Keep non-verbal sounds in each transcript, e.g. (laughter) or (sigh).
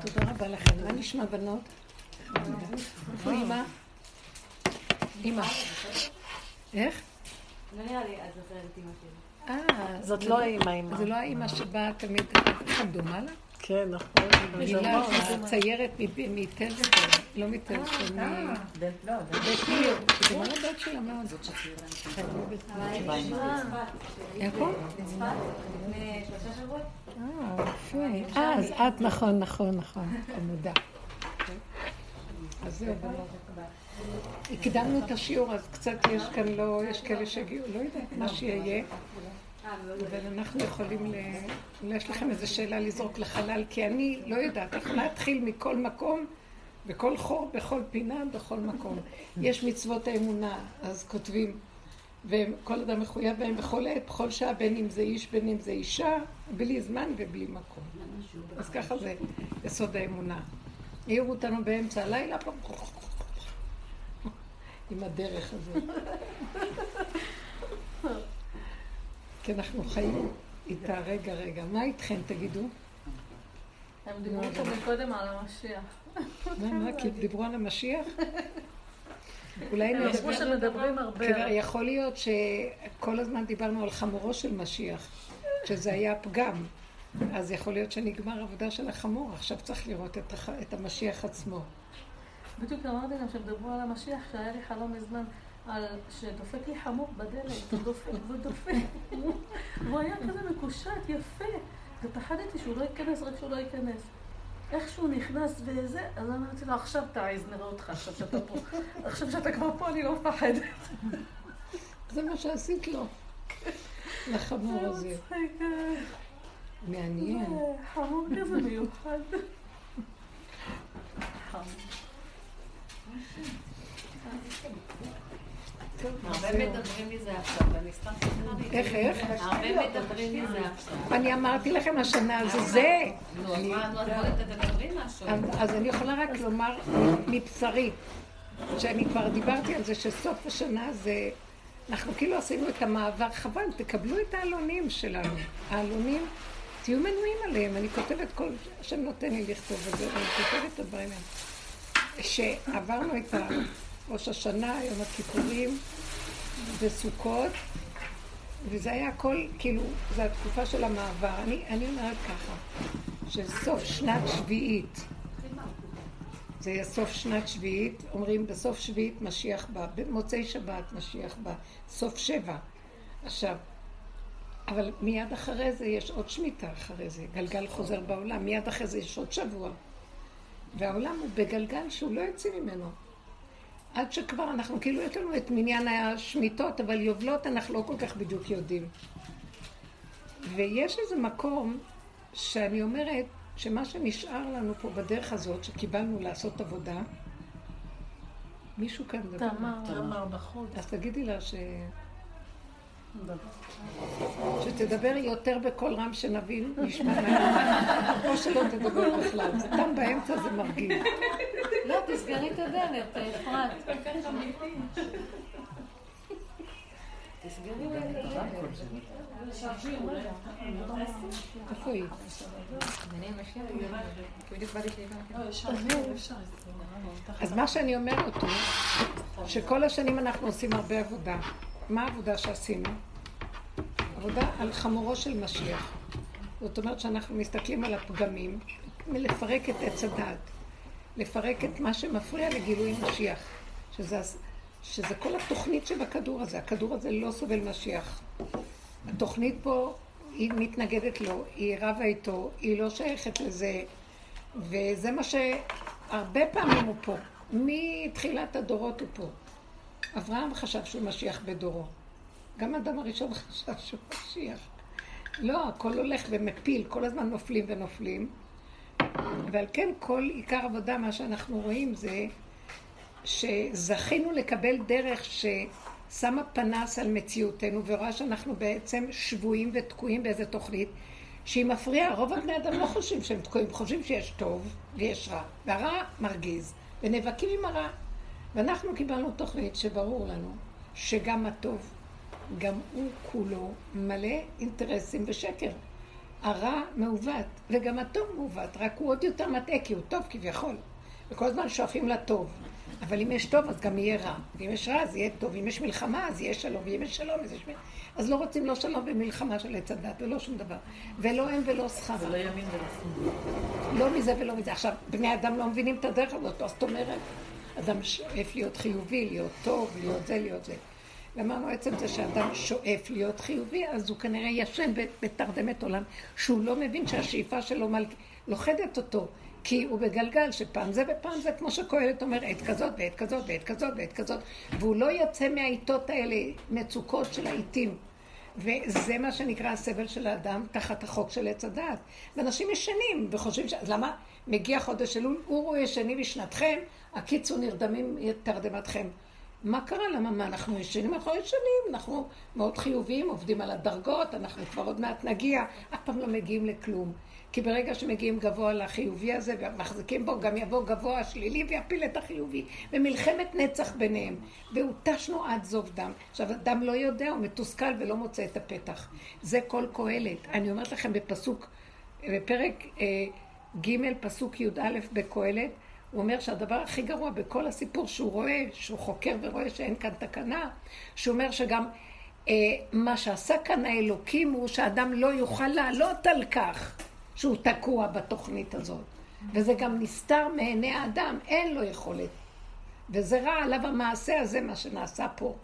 תודה רבה לכם. מה נשמע בנות? איפה אימא? אימא. איך? לא נראה לי את זוכרת אימא שלי. אה, זאת לא האימא, אימא. זה לא האימא שבאה תמיד, דומה לה? כן, נכון. מילה ציירת מטלסטון, לא מטלסטון, מבית עיר. דומה לבית שלה מאוד. איפה? בצפת, לפני שלושה שבועות. אה, יפה. אה, אז את, נכון, נכון, נכון, חמודה. אז זהו. הקדמנו את השיעור, אז קצת יש כאן לא, יש כאלה שהגיעו, לא יודעת מה שיהיה. אבל אנחנו יכולים. אולי יש לכם איזו שאלה לזרוק לחלל, כי אני לא יודעת, יכולה להתחיל מכל מקום, בכל חור, בכל פינה, בכל מקום. יש מצוות האמונה, אז כותבים, וכל אדם מחויב בהם בכל עת, בכל שעה, בין אם זה איש, בין אם זה אישה, בלי זמן ובלי מקום. אז ככה זה יסוד האמונה. העירו אותנו באמצע הלילה, עם הדרך הזאת. (laughs) כי אנחנו חיים איתה רגע רגע. מה איתכם, תגידו? הם דיברו פה מקודם על המשיח. מה, מה, כי דיברו על המשיח? אולי הם אמרו שמדברים הרבה. יכול להיות שכל הזמן דיברנו על חמורו של משיח, שזה היה פגם. אז יכול להיות שנגמר עבודה של החמור, עכשיו צריך לראות את, הח... את המשיח עצמו. בדיוק אמרתי להם שהם דיברו על המשיח, שהיה לי חלום מזמן. על שדופק לי חמור בדלת, הוא דופק ודופק. והוא היה כזה מקושט, יפה. ופחדתי שהוא לא ייכנס, רק שהוא לא ייכנס. איך שהוא נכנס וזה, אז אמרתי לו, עכשיו תעז, נראה אותך, עכשיו שאתה פה. עכשיו שאתה כבר פה, אני לא מפחדת. זה מה שעשית לו. לחמור הזה. מעניין. חמור כזה מיוחד. (laughs) חמור. הרבה מדברים מזה עכשיו, סתם איך, איך? הרבה מדברים מזה עכשיו. אני אמרתי לכם השנה, זה זה. נו, משהו. אז אני יכולה רק לומר מבשרי, שאני כבר דיברתי על זה שסוף השנה זה, אנחנו כאילו עשינו את המעבר, חבל, תקבלו את העלונים שלנו. העלונים, תהיו מנויים עליהם, אני כותבת כל, השם נותן לי לכתוב את זה, אני כותבת את הדברים האלה. שעברנו את ראש השנה, יום הכיפורים וסוכות, וזה היה הכל, כאילו, זו התקופה של המעבר. אני, אני אומרת ככה, שסוף שנת שביעית, זה יהיה סוף שנת שביעית, אומרים בסוף שביעית משיח בא, במוצאי שבת משיח בא, סוף שבע. עכשיו, אבל מיד אחרי זה יש עוד שמיטה אחרי זה, גלגל חוזר בעולם, מיד אחרי זה יש עוד שבוע. והעולם הוא בגלגל שהוא לא יוצא ממנו. עד שכבר אנחנו, כאילו יש לנו את מניין השמיטות, אבל יובלות אנחנו לא כל כך בדיוק יודעים. ויש איזה מקום שאני אומרת שמה שנשאר לנו פה בדרך הזאת, שקיבלנו לעשות עבודה, מישהו כאן מדבר. תמר, תמר בחוץ. אז תגידי לה ש... שתדבר יותר בקול רם שנבין, נשמע מהר, (laughs) או שלא תדבר בכלל. סתם באמצע זה מרגיל. לא, תסגרי את הדלת, אפרת. איפה היא? אז מה שאני אומרת הוא שכל השנים אנחנו עושים הרבה עבודה. מה העבודה שעשינו? עבודה על חמורו של משיח. זאת אומרת שאנחנו מסתכלים על הפגמים, מלפרק את עץ הדת, לפרק את מה שמפריע לגילוי משיח, שזה, שזה כל התוכנית שבכדור הזה. הכדור הזה לא סובל משיח. התוכנית פה, היא מתנגדת לו, היא רבה איתו, היא לא שייכת לזה, וזה מה שהרבה פעמים הוא פה. מתחילת הדורות הוא פה. אברהם חשב שהוא משיח בדורו. גם האדם הראשון (laughs) חשב שהוא משיח. לא, הכל הולך ומפיל, כל הזמן נופלים ונופלים. ועל כן כל עיקר עבודה, מה שאנחנו רואים זה שזכינו לקבל דרך ששמה פנס על מציאותנו ורואה שאנחנו בעצם שבויים ותקועים באיזה תוכנית שהיא מפריעה. רוב הבני אדם לא חושבים שהם תקועים, חושבים שיש טוב ויש רע, והרע מרגיז, ונאבקים עם הרע. ואנחנו קיבלנו תוכנית שברור לנו שגם הטוב, גם הוא כולו מלא אינטרסים ושקר. הרע מעוות, וגם הטוב מעוות, רק הוא עוד יותר מטעה, כי הוא טוב כביכול. וכל הזמן שואפים לטוב. אבל אם יש טוב, אז גם יהיה רע. ואם יש רע, אז יהיה טוב. אם יש מלחמה, אז יהיה שלום. ואם יש שלום, אז יש... מלחמה. אז לא רוצים לא שלום ומלחמה של עץ הדת, ולא שום דבר. ולא הם ולא שכר. ולא ימין ולא שמאל. לא מזה ולא מזה. עכשיו, בני אדם לא מבינים את הדרך הזאת, אז זאת אומרת, אדם שואף להיות חיובי, להיות טוב, להיות זה, להיות זה. ואמרנו, עצם זה שאדם שואף להיות חיובי, אז הוא כנראה ישן בתרדמת עולם, שהוא לא מבין שהשאיפה שלו מל... לוכדת אותו. כי הוא בגלגל שפעם זה ופעם זה, כמו שקהלת אומר, עת כזאת ועת כזאת ועת כזאת ועת כזאת, והוא לא יוצא מהעיתות האלה, מצוקות של העיתים. וזה מה שנקרא הסבל של האדם תחת החוק של עץ הדעת. ואנשים ישנים וחושבים ש... למה מגיע חודש אלול, אורו ישני בשנתכם, הקיצו נרדמים תרדמתכם. מה קרה? למה? מה, אנחנו ישנים? אנחנו ישנים, אנחנו מאוד חיוביים, עובדים על הדרגות, אנחנו כבר עוד מעט נגיע, אף פעם לא מגיעים לכלום. כי ברגע שמגיעים גבוה לחיובי הזה ומחזיקים בו, גם יבוא גבוה שלילי ויפיל את החיובי. ומלחמת נצח ביניהם. והותשנו עד זוב דם. עכשיו, אדם לא יודע, הוא מתוסכל ולא מוצא את הפתח. זה כל קהלת. אני אומרת לכם בפסוק, בפרק אה, ג', פסוק י"א בקהלת, הוא אומר שהדבר הכי גרוע בכל הסיפור שהוא רואה, שהוא חוקר ורואה שאין כאן תקנה, שהוא אומר שגם אה, מה שעשה כאן האלוקים הוא שאדם לא יוכל לעלות על כך. שהוא תקוע בתוכנית הזאת. וזה גם נסתר מעיני האדם, אין לו יכולת. וזה רע עליו המעשה הזה, מה שנעשה פה.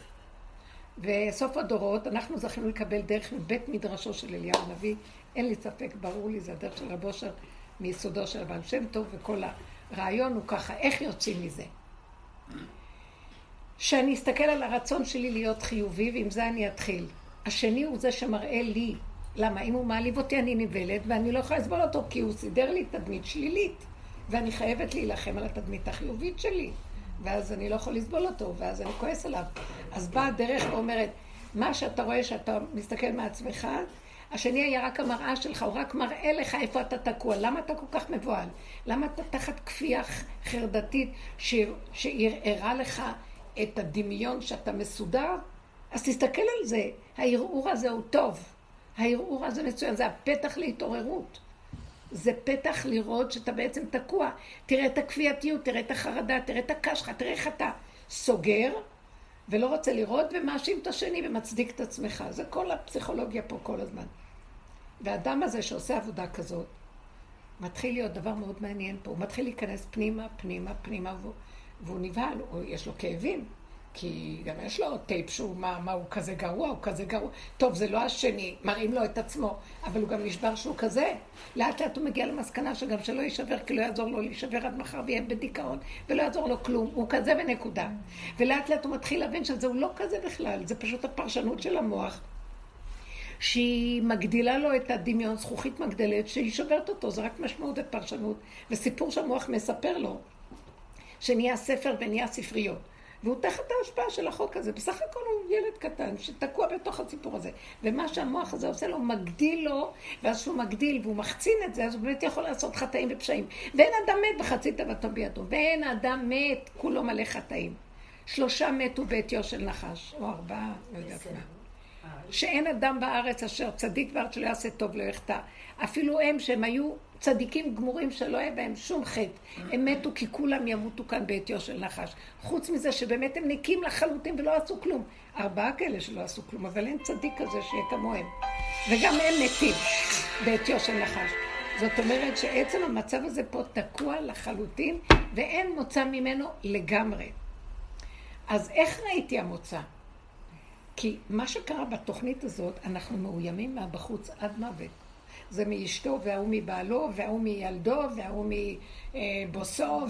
וסוף הדורות, אנחנו זכינו לקבל דרך מבית מדרשו של אליהו הנביא, אין לי ספק, ברור לי, זה הדרך של רב אושר מיסודו של הבעל שם טוב, וכל הרעיון הוא ככה, איך יוצאים מזה? שאני אסתכל על הרצון שלי להיות חיובי, ועם זה אני אתחיל. השני הוא זה שמראה לי למה? אם הוא מעליב אותי אני נבלת ואני לא יכולה לסבול אותו כי הוא סידר לי תדמית שלילית ואני חייבת להילחם על התדמית החיובית שלי ואז אני לא יכול לסבול אותו ואז אני כועס עליו. אז באה הדרך ואומרת, מה שאתה רואה שאתה מסתכל מעצמך, השני היה רק המראה שלך, הוא רק מראה לך איפה אתה תקוע. למה אתה כל כך מבוהל? למה אתה תחת כפייה חרדתית שערערה לך את הדמיון שאתה מסודר? אז תסתכל על זה, הערעור הזה הוא טוב. הערעור הזה מצוין, זה הפתח להתעוררות. זה פתח לראות שאתה בעצם תקוע. תראה את הכפייתיות, תראה את החרדה, תראה את הקשחה, תראה איך אתה סוגר ולא רוצה לראות ומאשים את השני ומצדיק את עצמך. זה כל הפסיכולוגיה פה כל הזמן. והאדם הזה שעושה עבודה כזאת, מתחיל להיות דבר מאוד מעניין פה. הוא מתחיל להיכנס פנימה, פנימה, פנימה, והוא, והוא נבהל, או יש לו כאבים. כי גם יש לו טייפ שהוא, מה, מה הוא כזה גרוע, הוא כזה גרוע. טוב, זה לא השני, מראים לו את עצמו, אבל הוא גם נשבר שהוא כזה. לאט לאט הוא מגיע למסקנה שגם שלא יישבר, כי לא יעזור לו להישבר עד מחר ויהיה בדיכאון, ולא יעזור לו כלום, הוא כזה ונקודה. ולאט לאט הוא מתחיל להבין שזה הוא לא כזה בכלל, זה פשוט הפרשנות של המוח. שהיא מגדילה לו את הדמיון, זכוכית מגדלת, שהיא שוברת אותו, זה רק משמעות ופרשנות. וסיפור שהמוח מספר לו, שנהיה ספר ונהיה ספריות. והוא תחת ההשפעה של החוק הזה. בסך הכל הוא ילד קטן שתקוע בתוך הסיפור הזה. ומה שהמוח הזה עושה לו, מגדיל לו, ואז שהוא מגדיל והוא מחצין את זה, אז הוא באמת יכול לעשות חטאים ופשעים. ואין אדם מת בחצי תאוותו בידו. ואין אדם מת, כולו מלא חטאים. שלושה מתו בעטיו של נחש, או ארבעה, לא יודעת מה. שאין אדם בארץ אשר צדיק בארץ שלא יעשה טוב לא יחטא. אפילו הם שהם היו צדיקים גמורים שלא היה בהם שום חטא. הם מתו כי כולם ימותו כאן בעטיו של נחש. חוץ מזה שבאמת הם ניקים לחלוטין ולא עשו כלום. ארבעה כאלה שלא עשו כלום, אבל אין צדיק כזה שיהיה כמוהם. וגם הם מתים בעטיו של נחש. זאת אומרת שעצם המצב הזה פה תקוע לחלוטין ואין מוצא ממנו לגמרי. אז איך ראיתי המוצא? כי מה שקרה בתוכנית הזאת, אנחנו מאוימים מהבחוץ עד מוות. זה מאשתו, וההוא מבעלו, וההוא מילדו, וההוא מבוסו,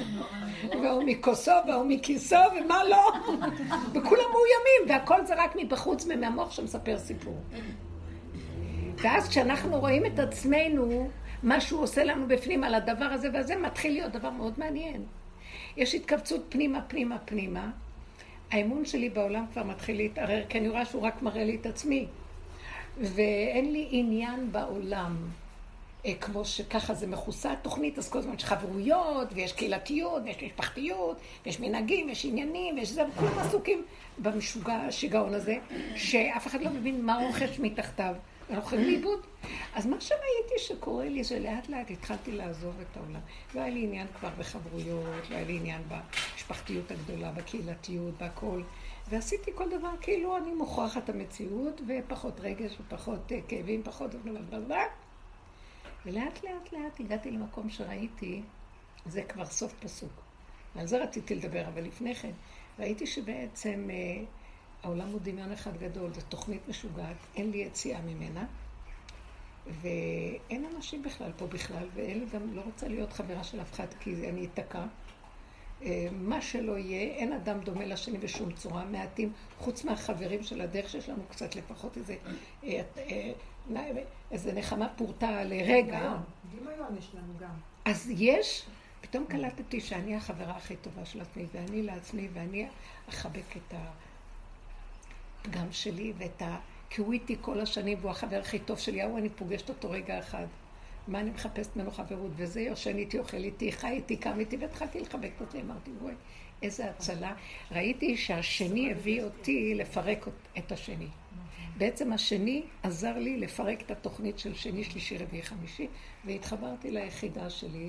(laughs) וההוא מכוסו, וההוא מכיסו, ומה לא. (laughs) וכולם מאוימים, והכל זה רק מבחוץ ומהמוח שמספר סיפור. ואז כשאנחנו רואים את עצמנו, מה שהוא עושה לנו בפנים על הדבר הזה והזה, מתחיל להיות דבר מאוד מעניין. יש התכווצות פנימה, פנימה, פנימה. האמון שלי בעולם כבר מתחיל להתערער, כי אני רואה שהוא רק מראה לי את עצמי. ואין לי עניין בעולם. אה, כמו שככה זה מכוסה התוכנית, אז כל הזמן יש חברויות, ויש קהילתיות, ויש משפחתיות, ויש מנהגים, ויש עניינים, ויש זה, וכולם עסוקים במשוגע, השיגעון הזה, שאף אחד לא מבין מה רוכש מתחתיו. אנחנו הולכים לאיבוד. אז מה שראיתי שקורה לי זה לאט לאט התחלתי לעזוב את העולם. לא היה לי עניין כבר בחברויות, לא היה לי עניין במשפחתיות הגדולה, בקהילתיות, בהכל. ועשיתי כל דבר כאילו אני מוכרחת את המציאות, ופחות רגש ופחות אה, כאבים, פחות... ולאט לאט לאט הגעתי למקום שראיתי, זה כבר סוף פסוק. ועל זה רציתי לדבר, אבל לפני כן, ראיתי שבעצם אה, העולם הוא דמיון אחד גדול, זו תוכנית משוגעת, אין לי יציאה ממנה, ואין אנשים בכלל פה בכלל, ואין לי גם, לא רוצה להיות חברה של אף אחד, כי אני אתקע. אה, מה שלא יהיה, אין אדם דומה לשני בשום צורה, מעטים, חוץ מהחברים של הדרך שיש לנו קצת לפחות איזה, אה, אה, איזה נחמה פורטה לרגע. דמיון יש לנו גם. אז יש, פתאום קלטתי שאני החברה הכי טובה של עצמי, ואני לעצמי, ואני אחבק את הפגם שלי ואת ה... כי הוא איתי כל השנים, והוא החבר הכי טוב שלי, ההוא אני פוגשת אותו רגע אחד. מה אני מחפשת ממנו חברות? וזה יושן איתי, אוכל איתי, חי איתי, קם איתי, והתחלתי לחבק אותי, אמרתי, וואי, איזה הצלה. ראיתי שהשני הביא אותי לפרק את השני. בעצם השני עזר לי לפרק את התוכנית של שני, שלישי, רביעי, חמישי, והתחברתי ליחידה שלי,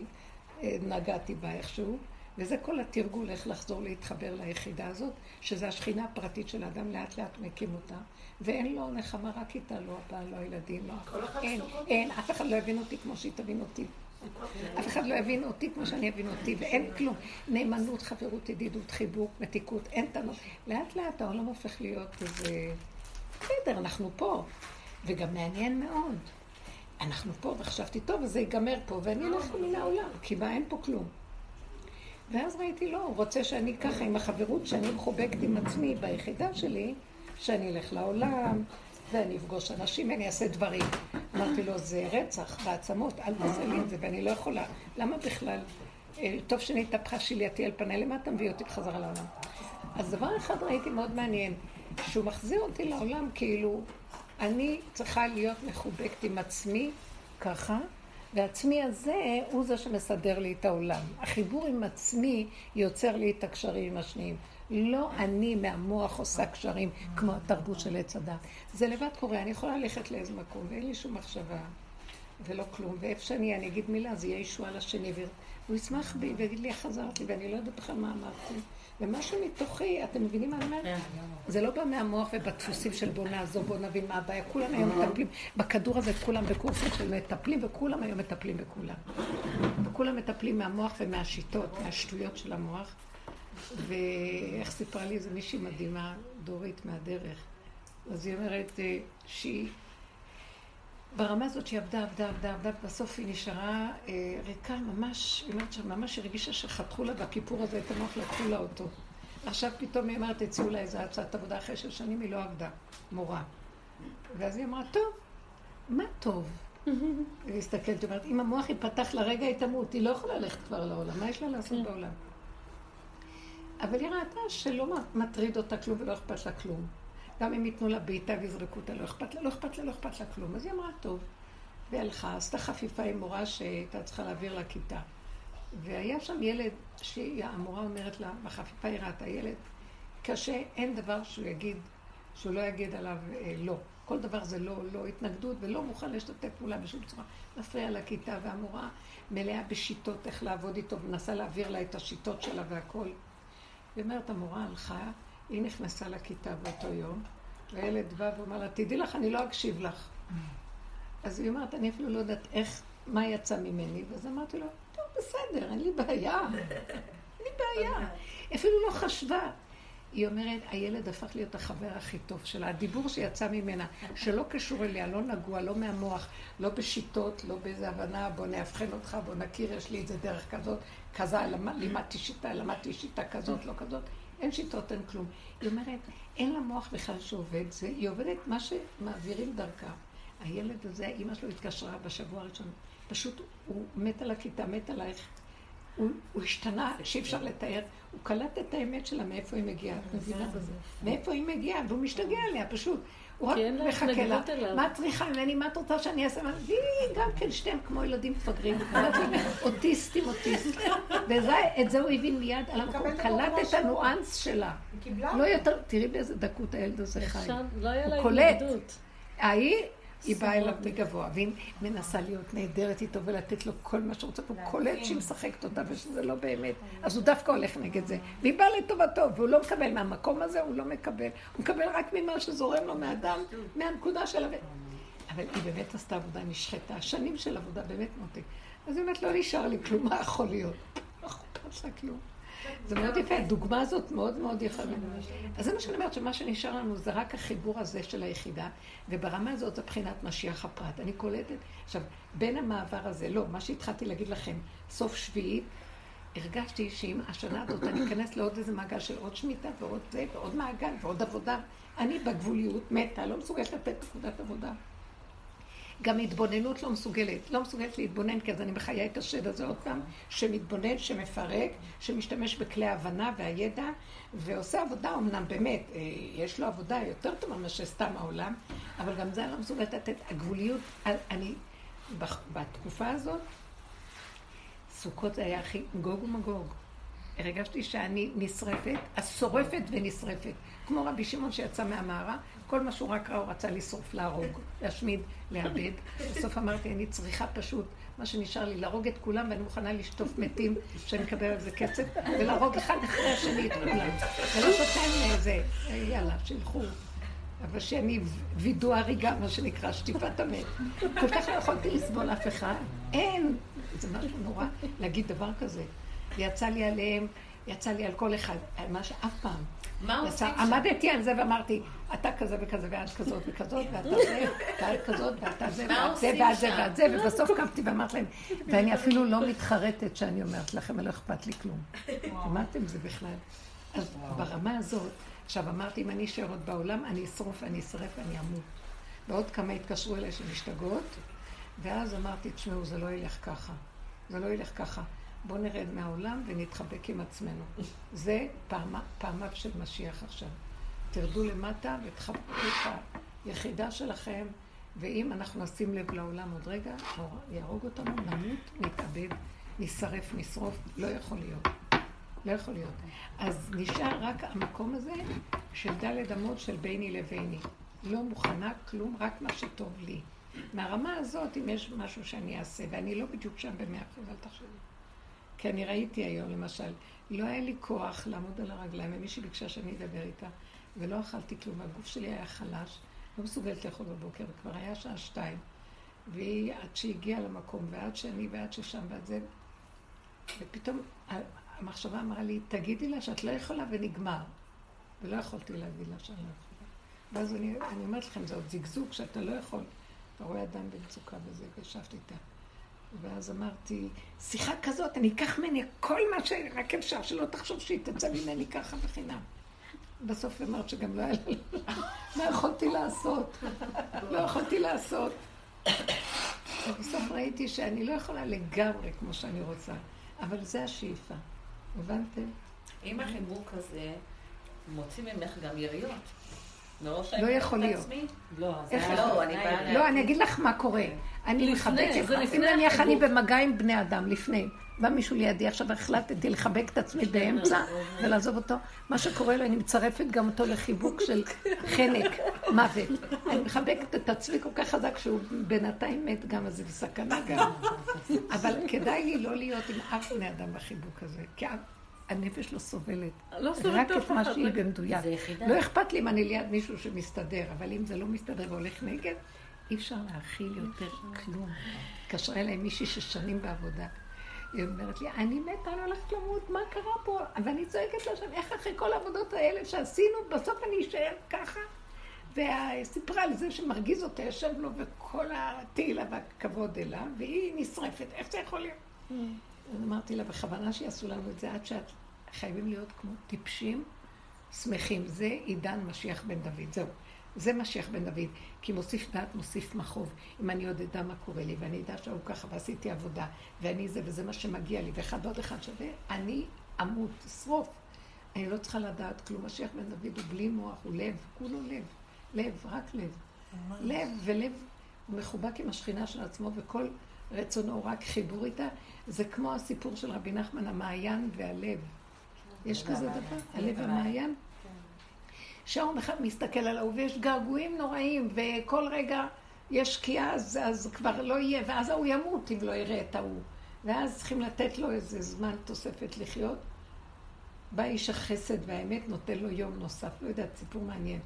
אה, נגעתי בה איכשהו, וזה כל התרגול, איך לחזור להתחבר ליחידה הזאת, שזה השכינה הפרטית של האדם, לאט לאט מקים אותה, ואין לו נחמה רק איתה, לא הבעל, לא הילדים, לא... אין, אין, אף אחד לא יבין אותי כמו שהיא תבין אותי. אף אחד לא יבין אותי כמו שאני אבין אותי, ואין כלום. נאמנות, חברות, ידידות, חיבוק, מתיקות, אין טענות. לאט לאט העולם הופך להיות איזה... בסדר, אנחנו פה. וגם מעניין מאוד. אנחנו פה, וחשבתי, טוב, אז זה ייגמר פה, ואני אלך מן העולם, כי מה, אין פה כלום. ואז ראיתי, לא, הוא רוצה שאני ככה, עם החברות שאני מחובקת עם עצמי ביחידה שלי, שאני אלך לעולם, ואני אפגוש אנשים, ואני אעשה דברים. אמרתי לו, זה רצח בעצמות, אל תעשה לי את זה, ואני לא יכולה. למה בכלל? אה, טוב שנתהפכה שלייתי על פניי, למה אתה מביא אותי בחזרה לעולם? אז דבר אחד ראיתי מאוד מעניין, שהוא מחזיר אותי לעולם כאילו אני צריכה להיות מחובקת עם עצמי ככה, והעצמי הזה הוא זה שמסדר לי את העולם. החיבור עם עצמי יוצר לי את הקשרים עם השניים. לא אני מהמוח עושה קשרים כמו התרבות של עץ הדת. זה לבד קורה, אני יכולה ללכת לאיזה מקום ואין לי שום מחשבה ולא כלום. ואיפה שאני, אני אגיד מילה, זה יהיה ישועה לשני, והוא ישמח בי ויגיד לי איך חזרתי, ואני לא יודעת בכלל מה אמרתי. ומשהו מתוכי, אתם מבינים מה אני אומרת? כן. זה לא בא מהמוח ובדפוסים של בוא נעזור, בוא נבין מה הבעיה. כולם היום מטפלים, בכדור הזה כולם בקורסים של מטפלים, וכולם היום מטפלים בכולם. וכולם מטפלים מהמוח ומהשיטות, מהשטויות של המוח. ואיך סיפרה לי איזה מישהי מדהימה, דורית מהדרך. אז היא אומרת אה, שהיא, ברמה הזאת שהיא עבדה, עבדה, עבדה, עבדה, בסוף היא נשארה אה, ריקה ממש, היא אומרת שממש היא הרגישה שחתכו לה בכיפור הזה את המוח, לקחו לה אותו. עכשיו פתאום היא אומרת, הציעו לה איזה הצעת עבודה אחרי שש שנים, היא לא עבדה, מורה. ואז היא אמרה, טוב, מה טוב? (laughs) היא מסתכלת, היא אומרת, אם המוח ייפתח לרגע, היא תמות, היא לא יכולה ללכת כבר לעולם, מה יש לה לעשות בעולם? אבל היא ראתה שלא מטריד אותה כלום ולא אכפת לה כלום. גם אם ייתנו לה בעיטה ויזרקו אותה, לא אכפת לה, לא אכפת לה, לא אכפת לה כלום. אז היא אמרה, טוב. והלכה, עשתה חפיפה עם מורה שהייתה צריכה להעביר לכיתה. והיה שם ילד שהמורה אומרת לה, בחפיפה היא ראתה ילד, קשה, אין דבר שהוא יגיד, שהוא לא יגיד עליו אה, לא. כל דבר זה לא, לא התנגדות ולא מוכן לשתף פעולה בשום צורה. מפריע לכיתה, והמורה מלאה בשיטות איך לעבוד איתו, ומנסה להעביר לה את השיטות שלה והכל. היא אומרת, המורה הלכה, היא נכנסה לכיתה באותו יום, והילד בא ואומר לה, תדעי לך, אני לא אקשיב לך. אז היא אומרת, אני אפילו לא יודעת איך, מה יצא ממני, ואז אמרתי לו, טוב, בסדר, אין לי בעיה. אין לי בעיה. אפילו לא חשבה. היא אומרת, הילד הפך להיות החבר הכי טוב שלה. הדיבור שיצא ממנה, שלא קשור אליה, לא נגוע, לא מהמוח, לא בשיטות, לא באיזה הבנה, בוא נאבחן אותך, בוא נכיר, יש לי איזה דרך כזאת, כזה, לימדתי שיטה, למדתי שיטה כזאת, לא כזאת. אין שיטות, אין כלום. היא אומרת, אין לה מוח בכלל שעובד, זה, היא עובדת מה שמעבירים דרכה. הילד הזה, אימא שלו התקשרה בשבוע הראשון, פשוט הוא מת על הכיתה, מת עלייך. הוא, הוא השתנה, שאי אפשר לתאר. הוא קלט את האמת שלה, מאיפה היא מגיעה. את מבינה? מאיפה היא מגיעה, והוא משתגע עליה, פשוט. הוא רק מחכה לה. מה את צריכה ממני? מה את רוצה שאני אעשה? והיא גם כן, שתיהם כמו ילדים מפגרים. (laughs) אוטיסטים, אוטיסטים. ואת זה הוא הבין מיד על המקום. הוא קלט את הניואנס שלה. לא יותר, תראי באיזה דקות הילד הזה חי. לא היה לה התנגדות. ההיא, היא באה אליו מגבוה, והיא מנסה להיות נהדרת איתו ולתת לו כל מה שרוצה, והוא קולט שהיא משחקת אותה ושזה לא באמת, אז הוא דווקא הולך נגד זה, והיא באה לטובתו, והוא לא מקבל מהמקום הזה, הוא לא מקבל, הוא מקבל רק ממה שזורם לו מהדם, מהנקודה של הבית. אבל היא באמת עשתה עבודה נשחטה, שנים של עבודה, באמת מותק. אז היא אומרת, לא נשאר לי כלום, מה יכול להיות? (laughs) לא אכפת לה כלום. זה מאוד יפה, הדוגמה הזאת מאוד מאוד יפה. אז זה מה שאני אומרת, שמה שנשאר לנו זה רק החיבור הזה של היחידה, וברמה הזאת זה בחינת משיח הפרט. אני קולטת, עכשיו, בין המעבר הזה, לא, מה שהתחלתי להגיד לכם, סוף שביעי, הרגשתי שאם השנה הזאת אני אכנס לעוד איזה מעגל של עוד שמיטה ועוד זה, ועוד מעגל ועוד עבודה, אני בגבוליות מתה, לא מסוגלת לתת נקודת עבודה. גם התבוננות לא מסוגלת, לא מסוגלת להתבונן, כי אז אני מחיה את השד הזה עוד פעם, שמתבונן, שמפרק, שמשתמש בכלי ההבנה והידע, ועושה עבודה אמנם באמת, אה, יש לו עבודה יותר טובה מאשר סתם העולם, אבל גם זה אני לא מסוגלת לתת, הגבוליות, אני, בתקופה הזאת, סוכות זה היה הכי גוג ומגוג. הרגשתי שאני נשרפת, אז שורפת ונשרפת. כמו רבי שמעון שיצא מהמערה, כל מה שהוא רק ראה הוא רצה לשרוף, להרוג, להשמיד, לאבד. בסוף אמרתי, אני צריכה פשוט, מה שנשאר לי, להרוג את כולם, ואני מוכנה לשטוף מתים, שאני אקבל על זה כסף, ולהרוג אחד אחרי השני את כולם. ולעשות להם איזה, יאללה, שילכו. אבל שאני וידוא הריגה, מה שנקרא, שטיפת המת. כל כך לא יכולתי לסבול אף אחד. אין. זה משהו נורא להגיד דבר כזה. יצא לי עליהם, יצא לי על כל אחד, מה שאף פעם. מה עושים שם? עמדתי על זה ואמרתי, אתה כזה וכזה, ואת כזאת וכזאת, ואתה זה, ואת כזאת, ואתה זה, ואת זה, ואת זה, ואת זה, ובסוף קמתי ואמרתי להם, ואני אפילו לא מתחרטת שאני אומרת לכם, לא אכפת לי כלום. אמרתם זה בכלל. אז ברמה הזאת, עכשיו אמרתי, אם אני אשאר עוד בעולם, אני אשרוף, אני אשרף, אני אמות. ועוד כמה התקשרו אליי שמשתגעות, ואז אמרתי, תשמעו, זה לא ילך ככה. זה לא ילך ככה. בואו נרד מהעולם ונתחבק עם עצמנו. זה פעמיו של משיח עכשיו. תרדו למטה ותחבקו את היחידה שלכם, ואם אנחנו נשים לב לעולם עוד רגע, יהרוג אותנו, נמות, נתאבד, נשרף, נשרוף, לא יכול להיות. לא יכול להיות. אז נשאר רק המקום הזה של דלת אמות של ביני לביני. לא מוכנה כלום, רק מה שטוב לי. מהרמה הזאת, אם יש משהו שאני אעשה, ואני לא בדיוק שם במאה אחוז, אל תחשבי. כי אני ראיתי היום, למשל, לא היה לי כוח לעמוד על הרגליים, ומישהי ביקשה שאני אדבר איתה, ולא אכלתי כלום, הגוף שלי היה חלש, לא מסוגלת לאכול בבוקר, וכבר היה שעה שתיים. והיא, עד שהגיעה למקום, ועד שאני, ועד ששם, ועד זה, ופתאום המחשבה אמרה לי, תגידי לה שאת לא יכולה ונגמר. ולא יכולתי להגיד לה שאני לא יכולה. ואז אני, אני אומרת לכם, זה עוד זיגזוג שאתה לא יכול. אתה רואה אדם במצוקה וזה, וישבתי איתה. ואז אמרתי, שיחה כזאת, אני אקח ממני כל מה שרק אפשר, שלא תחשוב שהיא תצא ממני ככה בחינם. בסוף אמרת שגם לא היה לי, (laughs) מה יכולתי לעשות? לא יכולתי לעשות. ובסוף ראיתי שאני לא יכולה לגמרי כמו שאני רוצה, אבל זה השאיפה. הבנתם? אם החיבוק הזה מוציא ממך גם יריות. לא יכול להיות. לא, לא, לא, אני אגיד לך מה קורה. אני מחבקת, אם נניח אני במגע עם בני אדם, לפני, בא מישהו לידי, עכשיו החלטתי לחבק את עצמי באמצע ולעזוב אותו, מה שקורה לו, אני מצרפת גם אותו לחיבוק של (laughs) חנק, מוות. אני מחבקת את עצמי כל כך חזק שהוא בינתיים מת גם, אז זה בסכנה גם. (laughs) אבל כדאי לי לא להיות עם אף בני אדם בחיבוק הזה, כי הנפש לא סובלת. לא סובלת רק את מה שהיא במדויק. לא אכפת לי אם אני ליד מישהו שמסתדר, אבל אם זה לא מסתדר והולך נגד, אי אפשר להכיל יותר כלום. התקשרה אליי מישהי ששנים בעבודה. היא אומרת לי, אני מתה, אני הולכת למות, מה קרה פה? ואני צועקת לה שם, איך אחרי כל העבודות האלה שעשינו, בסוף אני אשאר ככה? וסיפרה על זה שמרגיז אותה, יושב לו, וכל התהילה והכבוד אליו, והיא נשרפת, איך זה יכול להיות? Mm. אז אמרתי לה, בכוונה שיעשו לנו את זה, עד שאת חייבים להיות כמו טיפשים, שמחים. זה עידן משיח בן דוד, זהו. זה משיח בן דוד, כי מוסיף דעת, מוסיף מכאוב. אם אני עוד אדע מה קורה לי, ואני אדע שהוא ככה, ועשיתי עבודה, ואני זה, וזה מה שמגיע לי, ואחד עוד אחד שווה, אני אמות, אשרוף. אני לא צריכה לדעת כלום. משיח בן דוד הוא בלי מוח, הוא לב, כולו לב. לב, רק לב. לב, ולב מחובק עם השכינה של עצמו, וכל רצונו הוא רק חיבור איתה. זה כמו הסיפור של רבי נחמן, המעיין והלב. יש כזה דבר? הלב והמעיין? שעון אחד מסתכל על ההוא, ויש געגועים נוראים, וכל רגע יש שקיעה, אז, אז כבר לא יהיה, ואז ההוא ימות אם לא יראה את ההוא. ואז צריכים לתת לו איזה זמן תוספת לחיות. בא איש החסד והאמת, נותן לו יום נוסף. לא יודעת, סיפור מעניין.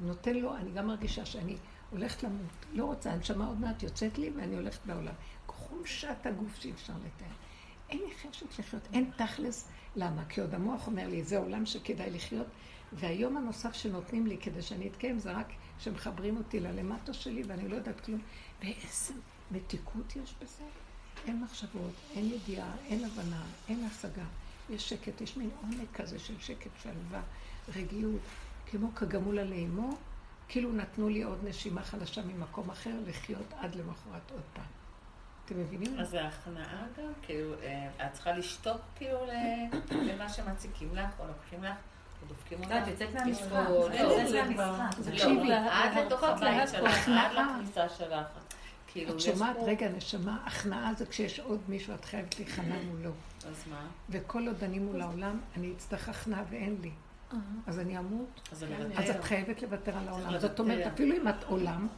נותן לו, אני גם מרגישה שאני הולכת למות. לא רוצה, הנשמה עוד מעט יוצאת לי ואני הולכת בעולם. חולשת הגוף שאי אפשר לתאר. אין לי חשק לחיות, אין תכלס. למה? כי עוד המוח אומר לי, זה עולם שכדאי לחיות, והיום הנוסף שנותנים לי כדי שאני אתקיים זה רק שמחברים אותי ללמטה שלי ואני לא יודעת כלום. ואיזה מתיקות יש בזה. אין מחשבות, אין ידיעה, אין הבנה, אין השגה. יש שקט, יש מין עומק כזה של שקט, שלווה, רגיעות, כמו כגמול על אימו, כאילו נתנו לי עוד נשימה חדשה ממקום אחר לחיות עד למחרת עוד פעם. אתם מבינים? אז זה הכנעה גם? כאילו, אה, את צריכה לשתוק כאילו (coughs) למה שמציקים לך, או לוקחים לך? או דופקים אותך? את יוצאת מהמשחק. לא, תקשיבי. עד לתוך הבית שלך, עד לכניסה שלך. כאילו, את שומעת, רגע, נשמה, הכנעה זה כשיש עוד מישהו, את חייבת להיכנע מולו. אז מה? וכל עוד אני מול העולם, אני אצטרך הכנעה ואין לי. אז אני אמות. אז אז את חייבת לוותר על העולם. זאת אומרת, אפילו אם את עולם,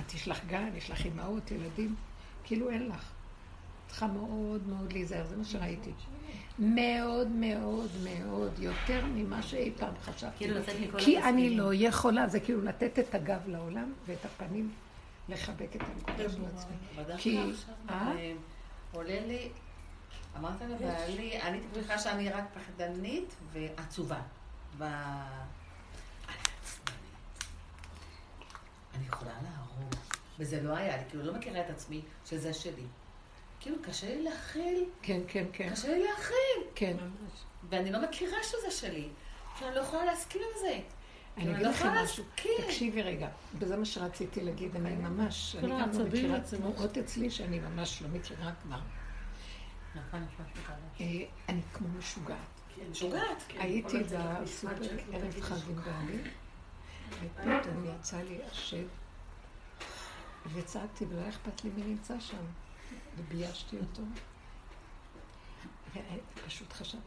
את יש לך גן, יש לך אימהות, ילדים, כאילו אין לך. צריכה מאוד מאוד להיזהר, זה מה שראיתי. מאוד מאוד מאוד, יותר ממה שאי פעם חשבתי. כאילו לצאת מכל כי אני. לא יכולה, זה כאילו לתת את הגב לעולם ואת הפנים לחבק את הנקודה של עצמי. כי- אה? אה, עולה לי, אמרת לבעלי, אני תקווה שאני רק פחדנית ועצובה. אני יכולה להרוג. וזה לא היה לי, כאילו לא מכירה את עצמי שזה שלי. כאילו קשה לי להכיל, כן, כן, כן, קשה לי להכיל. כן. ואני לא מכירה שזה שלי. שאני לא יכולה להסכים עם זה. אני אני אגיד לא לכם משהו. תקשיבי רגע, וזה מה שרציתי להגיד, אני ממש, אני כל גם לא מכירה. תנועות אצלי שאני ממש לא מכירה כבר. נכון, משהו כזה. אה, אני כמו משוגעת. משוגעת. הייתי בסופר ערב חג עם בעלי, ופתאום יצא לי השב, וצעקתי, ולא היה אכפת לי מי נמצא שם, וביישתי אותו. ופשוט חשב,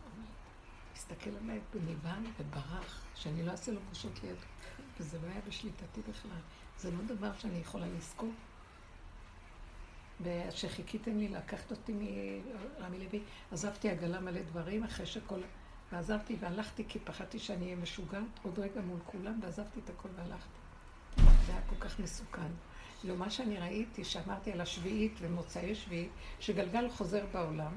הסתכל עליי בניוון וברח, שאני לא אעשה לו פשוט לידו. וזה לא היה בשליטתי בכלל. זה לא דבר שאני יכולה לזכור. וכשחיכיתם לי לקחת אותי מרמי לוי, עזבתי עגלה מלא דברים אחרי שכל... ועזבתי והלכתי כי פחדתי שאני אהיה משוגעת עוד רגע מול כולם, ועזבתי את הכל והלכתי. זה היה כל כך מסוכן. לא, מה שאני ראיתי, שאמרתי על השביעית ומוצאי שביעית, שגלגל חוזר בעולם,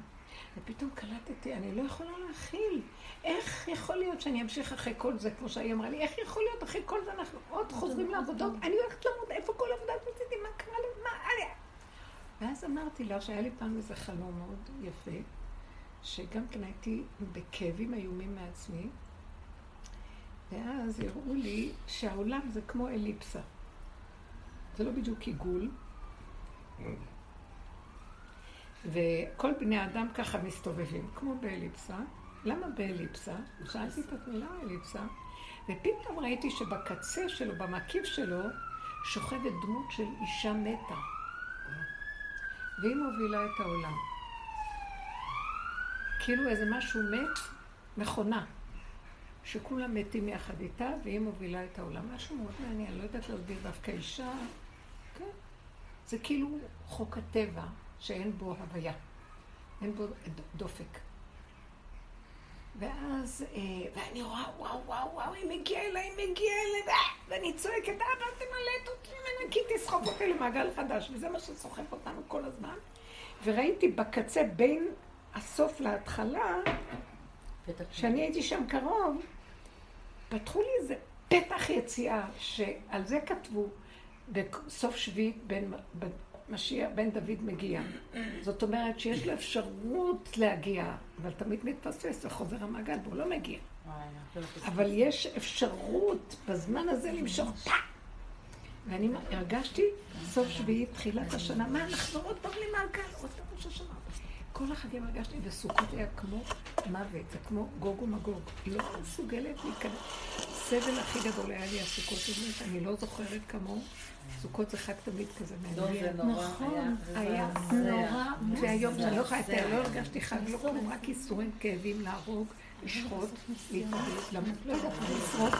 ופתאום קלטתי, אני לא יכולה להכיל. איך יכול להיות שאני אמשיך אחרי כל זה, כמו שהיא אמרה לי, איך יכול להיות אחרי כל זה אנחנו עוד חוזרים לעבודות, אני הולכת למות, איפה כל עבודה מצידי, מה קרה לי, מה. ואז אמרתי לה שהיה לי פעם איזה חלום מאוד יפה, שגם כן הייתי בכאבים איומים מעצמי, ואז הראו לי שהעולם זה כמו אליפסה. זה לא בדיוק עיגול, וכל בני האדם ככה מסתובבים, כמו באליפסה. למה באליפסה? שאלתי את עצמי, למה אליפסה? ופתאום ראיתי שבקצה שלו, במקיף שלו, שוכבת דמות של אישה מתה. והיא מובילה את העולם. כאילו איזה משהו מת, מכונה, שכולם מתים יחד איתה, והיא מובילה את העולם. משהו מאוד מעניין, לא יודעת להסביר דווקא אישה. זה כאילו חוק הטבע, שאין בו הוויה. אין בו דופק. ואז, אה, ואני רואה, וואו, וואו, וואו, היא מגיעה אליי, היא מגיעה אליי, אה, ואני צועקת, אבא, תמלא אותי ממנה, כי תסחוב אותי למעגל חדש, וזה מה שסוחף אותנו כל הזמן. וראיתי בקצה, בין הסוף להתחלה, כשאני הייתי שם קרוב, פתחו לי איזה פתח יציאה, שעל זה כתבו, בסוף שביעית בן, בן, משיח, בן דוד מגיע. זאת אומרת שיש לו אפשרות להגיע, אבל תמיד מתפספס וחוזר המעגל והוא לא מגיע. אבל יש אפשרות בזמן הזה למשוך fuck. ואני הרגשתי סוף שביעית, תחילת השנה, מה, אנחנו עוד פעם למעגל, עוד פעם ראש השנה. כל החגים הרגשתי, וסוכות היה כמו מוות, זה כמו גוג ומגוג. לא מסוגלת להיכנס. הסבל הכי גדול היה לי הסוכות הזאת, אני לא זוכרת כמוהו. סוכות זה חג תמיד כזה לא, זה מעניין. נורא. נכון, היה. נורא, והיום שאני לא חייבת, מזעזע. לא הרגשתי חג, לא כלום, רק ייסורים, כאבים, להרוג, לשחוט, להתאבד, למות, לא יודעת מה, לשרוף.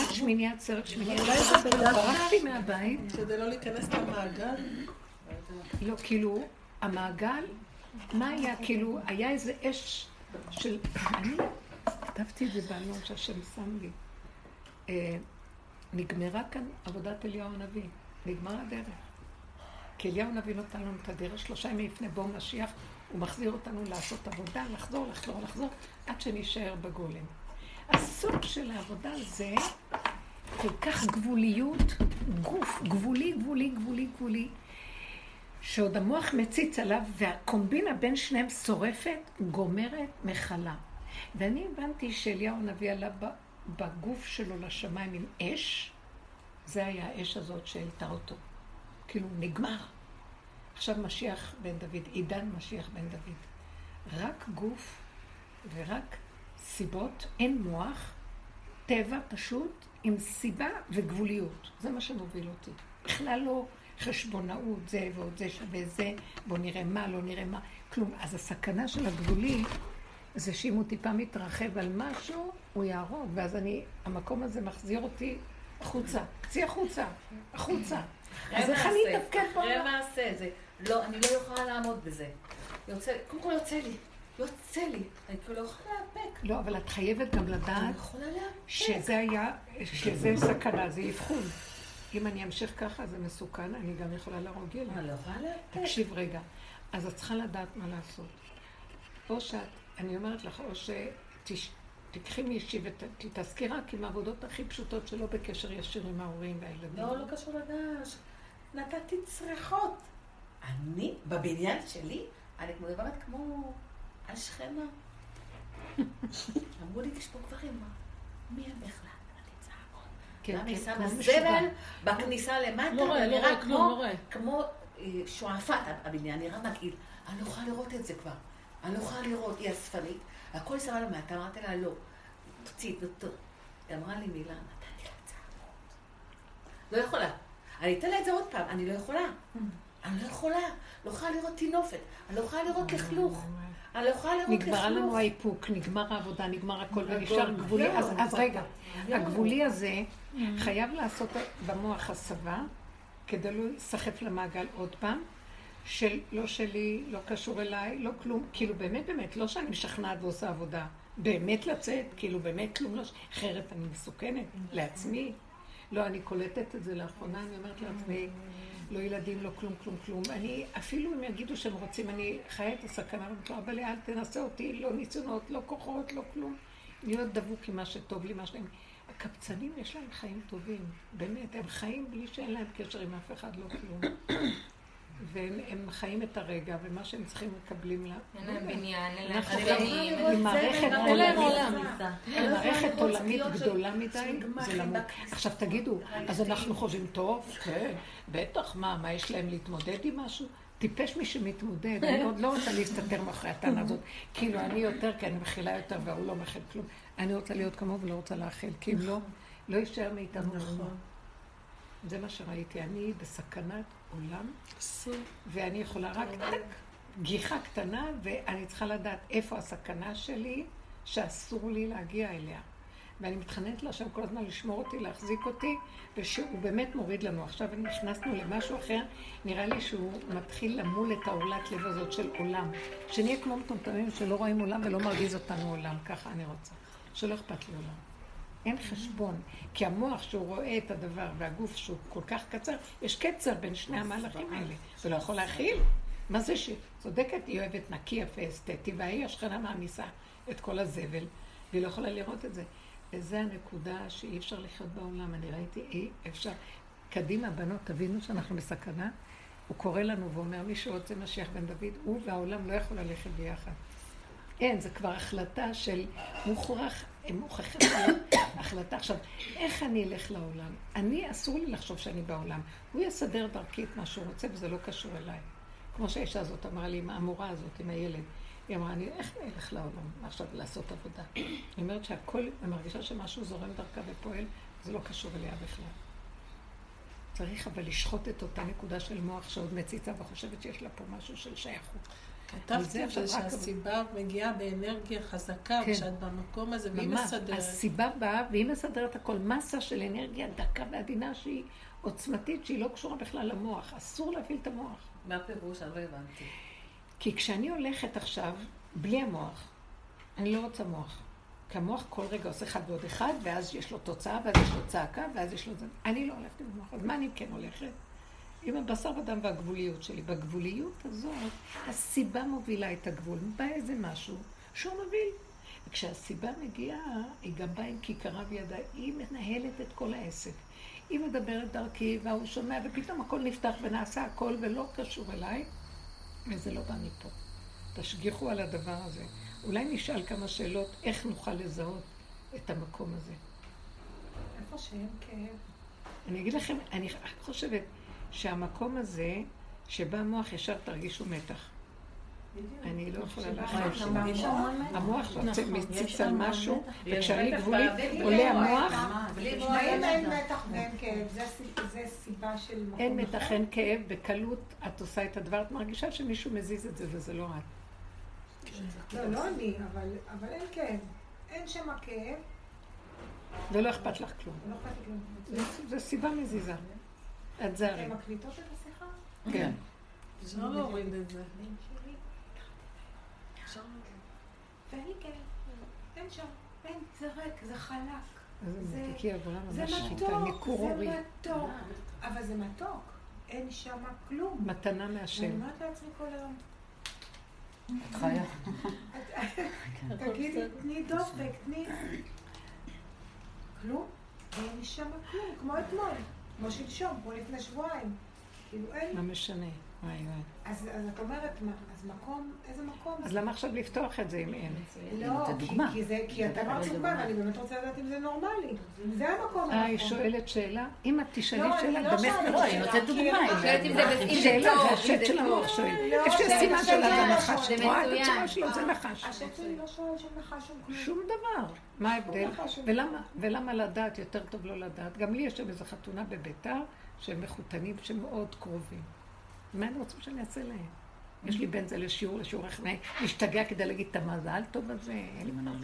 עד שמיני עצרת, שמיני בגלל ברחתי מהבית. כדי לא להיכנס למעגל? לא, כאילו, המעגל, מה היה? כאילו, היה איזה אש של... אני כתבתי את זה בעלון שהשם שם לי. נגמרה כאן עבודת אליהו הנביא. נגמר הדרך. כי אליהו הנביא נותן לנו את הדרך, שלושה ימים לפני בואו משיח, הוא מחזיר אותנו לעשות עבודה, לחזור, לחזור, לחזור, עד שנישאר בגולם. הסוג של העבודה זה כל כך גבוליות, גוף, גבולי, גבולי, גבולי, גבולי, שעוד המוח מציץ עליו, והקומבינה בין שניהם שורפת, גומרת, מכלה. ואני הבנתי שאליהו הנביא עלה בגוף שלו לשמיים עם אש, זה היה האש הזאת שהעלתה אותו. כאילו, נגמר. עכשיו משיח בן דוד, עידן משיח בן דוד. רק גוף ורק סיבות, אין מוח, טבע פשוט עם סיבה וגבוליות. זה מה שמוביל אותי. בכלל לא חשבונאות, זה ועוד זה שווה זה, בוא נראה מה, לא נראה מה, כלום. אז הסכנה של הגבולי זה שאם הוא טיפה מתרחב על משהו, הוא יהרוג, ואז אני, המקום הזה מחזיר אותי החוצה. צאי החוצה, החוצה. אז איך אני אתפקד בעולם? אחרי מעשה, זה, לא, אני לא יכולה לעמוד בזה. יוצא, קודם כל יוצא לי. יוצא לי, אני כאילו לא יכולה לאפק. לא, אבל את חייבת גם לדעת שזה היה, שזה סכנה, זה אבחון. אם אני אמשיך ככה זה מסוכן, אני גם יכולה להרוג ילד. אני לא יכולה לאפק. תקשיב רגע, אז את צריכה לדעת מה לעשות. או שאת, אני אומרת לך, או שתיקחי מישהי ותתעסקי רק עם העבודות הכי פשוטות שלא בקשר ישיר עם ההורים והילדים. לא, לא קשור לדש. נתתי צרחות. אני, בבניין שלי, אני מדברת כמו על שכנה. אמרו לי, יש פה גברים, מי הם בכלל? כן, למה היא כן, שמה זבל בכניסה למטה, לא רואה, לא רואה, כלום, לא רואה. כמו אה, שועפת הבניין, נראה מגעיל. אני לא יכולה לראות את זה כבר. אני לא יכולה לראות, היא אספנית, הכל שמה למטה, אמרתי לה, לא, תוציאי, היא אמרה לי מילה, נתתי לה צעקות. לא יכולה. אני אתן לה את זה עוד פעם, אני לא יכולה. אני לא יכולה. לא יכולה לראות טינופת, אני לא יכולה לראות לכלוך. אני לא יכולה לראות לכלוך. נגמר לנו האיפוק, נגמר העבודה, נגמר הכל, ונשאר גבולי. אז רגע, הגבולי הזה חייב לעשות במוח הסבה, כדי לא להיסחף למעגל עוד פעם. של לא שלי, לא קשור אליי, לא כלום, כאילו באמת באמת, לא שאני משכנעת ועושה עבודה, באמת לצאת, כאילו באמת כלום לא, אחרת אני מסוכנת לעצמי. לא, אני קולטת את זה לאחרונה, אני אומרת לעצמי, לא ילדים, לא כלום, כלום, כלום. אני, אפילו אם יגידו שהם רוצים, אני חיה את הסכנה, ואומרת לו, אבל אל תנסה אותי, לא ניסיונות, לא כוחות, לא כלום. להיות דבוק עם מה שטוב לי, מה שלהם. הקבצנים יש להם חיים טובים, באמת, הם חיים בלי שאין להם קשר עם אף אחד, לא כלום. והם חיים את הרגע, ומה שהם צריכים מקבלים לה. אין להם בניין, אין להם חיים. עם מערכת עולמית, מערכת עולמית גדולה מדי, זה למות. עכשיו תגידו, אז אנחנו חושבים, טוב, כן, בטח, מה, מה יש להם להתמודד עם משהו? טיפש מי שמתמודד, אני עוד לא רוצה להסתתר מאחורי הטענה הזאת. כאילו, אני יותר, כי אני מכילה יותר והוא לא מכיל כלום. אני רוצה להיות כמוהו ולא רוצה להכיל, כי אם לא, לא יישאר מאיתנו. נכון. זה מה שראיתי. אני בסכנת עולם, ואני יכולה רק גיחה קטנה, ואני צריכה לדעת איפה הסכנה שלי, שאסור לי להגיע אליה. ואני מתחננת להשם כל הזמן לשמור אותי, להחזיק אותי, ושהוא באמת מוריד לנו. עכשיו נכנסנו למשהו אחר, נראה לי שהוא מתחיל למול את העולת לב הזאת של עולם. שנהיה כמו מטומטמים שלא רואים עולם ולא מרגיז אותנו עולם, ככה אני רוצה. שלא אכפת לי עולם. אין חשבון, כי המוח שהוא רואה את הדבר והגוף שהוא כל כך קצר, יש קצר בין שני המהלכים האלה, זה לא יכול להכיל. מה זה ש... צודקת, היא אוהבת נקי, יפה, אסתטי, והיא השכנה מעמיסה את כל הזבל, והיא לא יכולה לראות את זה. וזו הנקודה שאי אפשר לחיות בעולם. אני ראיתי, אי אפשר. קדימה, בנות, תבינו שאנחנו בסכנה. הוא קורא לנו ואומר, מי שרוצה משיח בן דוד, הוא והעולם לא יכול ללכת ביחד. אין, זה כבר החלטה של מוכרח, מוכרחת החלטה. עכשיו, איך אני אלך לעולם? אני, אסור לי לחשוב שאני בעולם. הוא יסדר דרכי את מה שהוא רוצה, וזה לא קשור אליי. כמו שהאישה הזאת אמרה לי, עם המורה הזאת, עם הילד. היא אמרה, אני, איך אני אלך לעולם עכשיו לעשות עבודה? היא אומרת שהכל, אני מרגישה שמשהו זורם דרכה ופועל, זה לא קשור אליה בכלל. צריך אבל לשחוט את אותה נקודה של מוח שעוד מציצה וחושבת שיש לה פה משהו של שייכות. כתבתי את זה שהסיבה מגיעה באנרגיה חזקה, כן. כשאת במקום הזה, והיא ממש. מסדרת. הסיבה באה, והיא מסדרת הכל. מסה של אנרגיה דקה ועדינה שהיא עוצמתית, שהיא לא קשורה בכלל למוח. אסור להפעיל את המוח. מה הפירוש? אני לא הבנתי. כי כשאני הולכת עכשיו, בלי המוח, אני לא רוצה מוח. כי המוח כל רגע עושה אחד ועוד אחד, ואז יש לו תוצאה, ואז יש לו צעקה, ואז יש לו זה. אני לא הולכת עם המוח. אז מה אני כן הולכת? עם הבשר ודם והגבוליות שלי. בגבוליות הזאת, הסיבה מובילה את הגבול. בא איזה משהו שהוא מוביל. וכשהסיבה מגיעה, היא גם באה עם כיכרה בידה, היא מנהלת את כל העסק. היא מדברת דרכי, וההוא שומע, ופתאום הכל נפתח ונעשה הכל ולא קשור אליי, וזה לא בא מפה. תשגיחו על הדבר הזה. אולי נשאל כמה שאלות, איך נוכל לזהות את המקום הזה. איפה שאין כאב. אני אגיד לכם, אני חושבת שהמקום הזה, שבא המוח ישר תרגישו מתח. אני לא יכולה להכניס. המוח מציץ על משהו, וכשאני גבולית, עולה המוח, אם אין מתח ואין כאב, זה סיבה של מקום אין מתח, אחר? אין כאב, בקלות את עושה את הדבר, את מרגישה שמישהו מזיז את זה וזה לא את. לא, לא אני, אבל אין כאב. אין שם כאב, ולא אכפת לך כלום. לא זה סיבה מזיזה. את זה הרי. הן מקליטות את השיחה? כן. אפשר להוריד את זה. ואני כאב. אין שם. אין, זה ריק, זה חלק. זה- מתוק, זה. מתוק. אבל זה מתוק. אין שם כלום. מתנה מהשם. אומרת לעצמי כל היום, את חיה. תגידי, תני דופק, תני... כלום? אין שם כלום, כמו אתמול, כמו שלשום, כמו לפני שבועיים. כאילו אין... מה משנה? וואי וואי. אז אז את אומרת, מה, אז מקום, איזה מקום? אז למה עכשיו לפתוח את זה אם אין? לא, כי- דוגמה. כי זה, כי את אמרת דוגמה, ואני באמת רוצה לדעת אם זה נורמלי. זה המקום אה, היא. שואלת שאלה? אם את תשאלי לא, שאלה, אני לא באמת... שואלת לא, היא נותנת דוגמה, אני שאלה, זה השט של. המוח שואל. לא, איפה שהסימן השט שלה של זה. נחש. זה את רואה את שלו, זה נחש. השם שלי לא שואל שום נחש שום כלום. שום דבר. מה ההבדל? ולמה לדעת יותר טוב לא לדעת? גם לי יש שם איזו חתונה בביתר, שהם מחותנים שמאוד קרובים. מה הם רוצים שאני אעשה להם? יש לי בן זה לשיעור, לשיעור איך להשתגע כדי להגיד את המזל טוב הזה, אין לי מנהל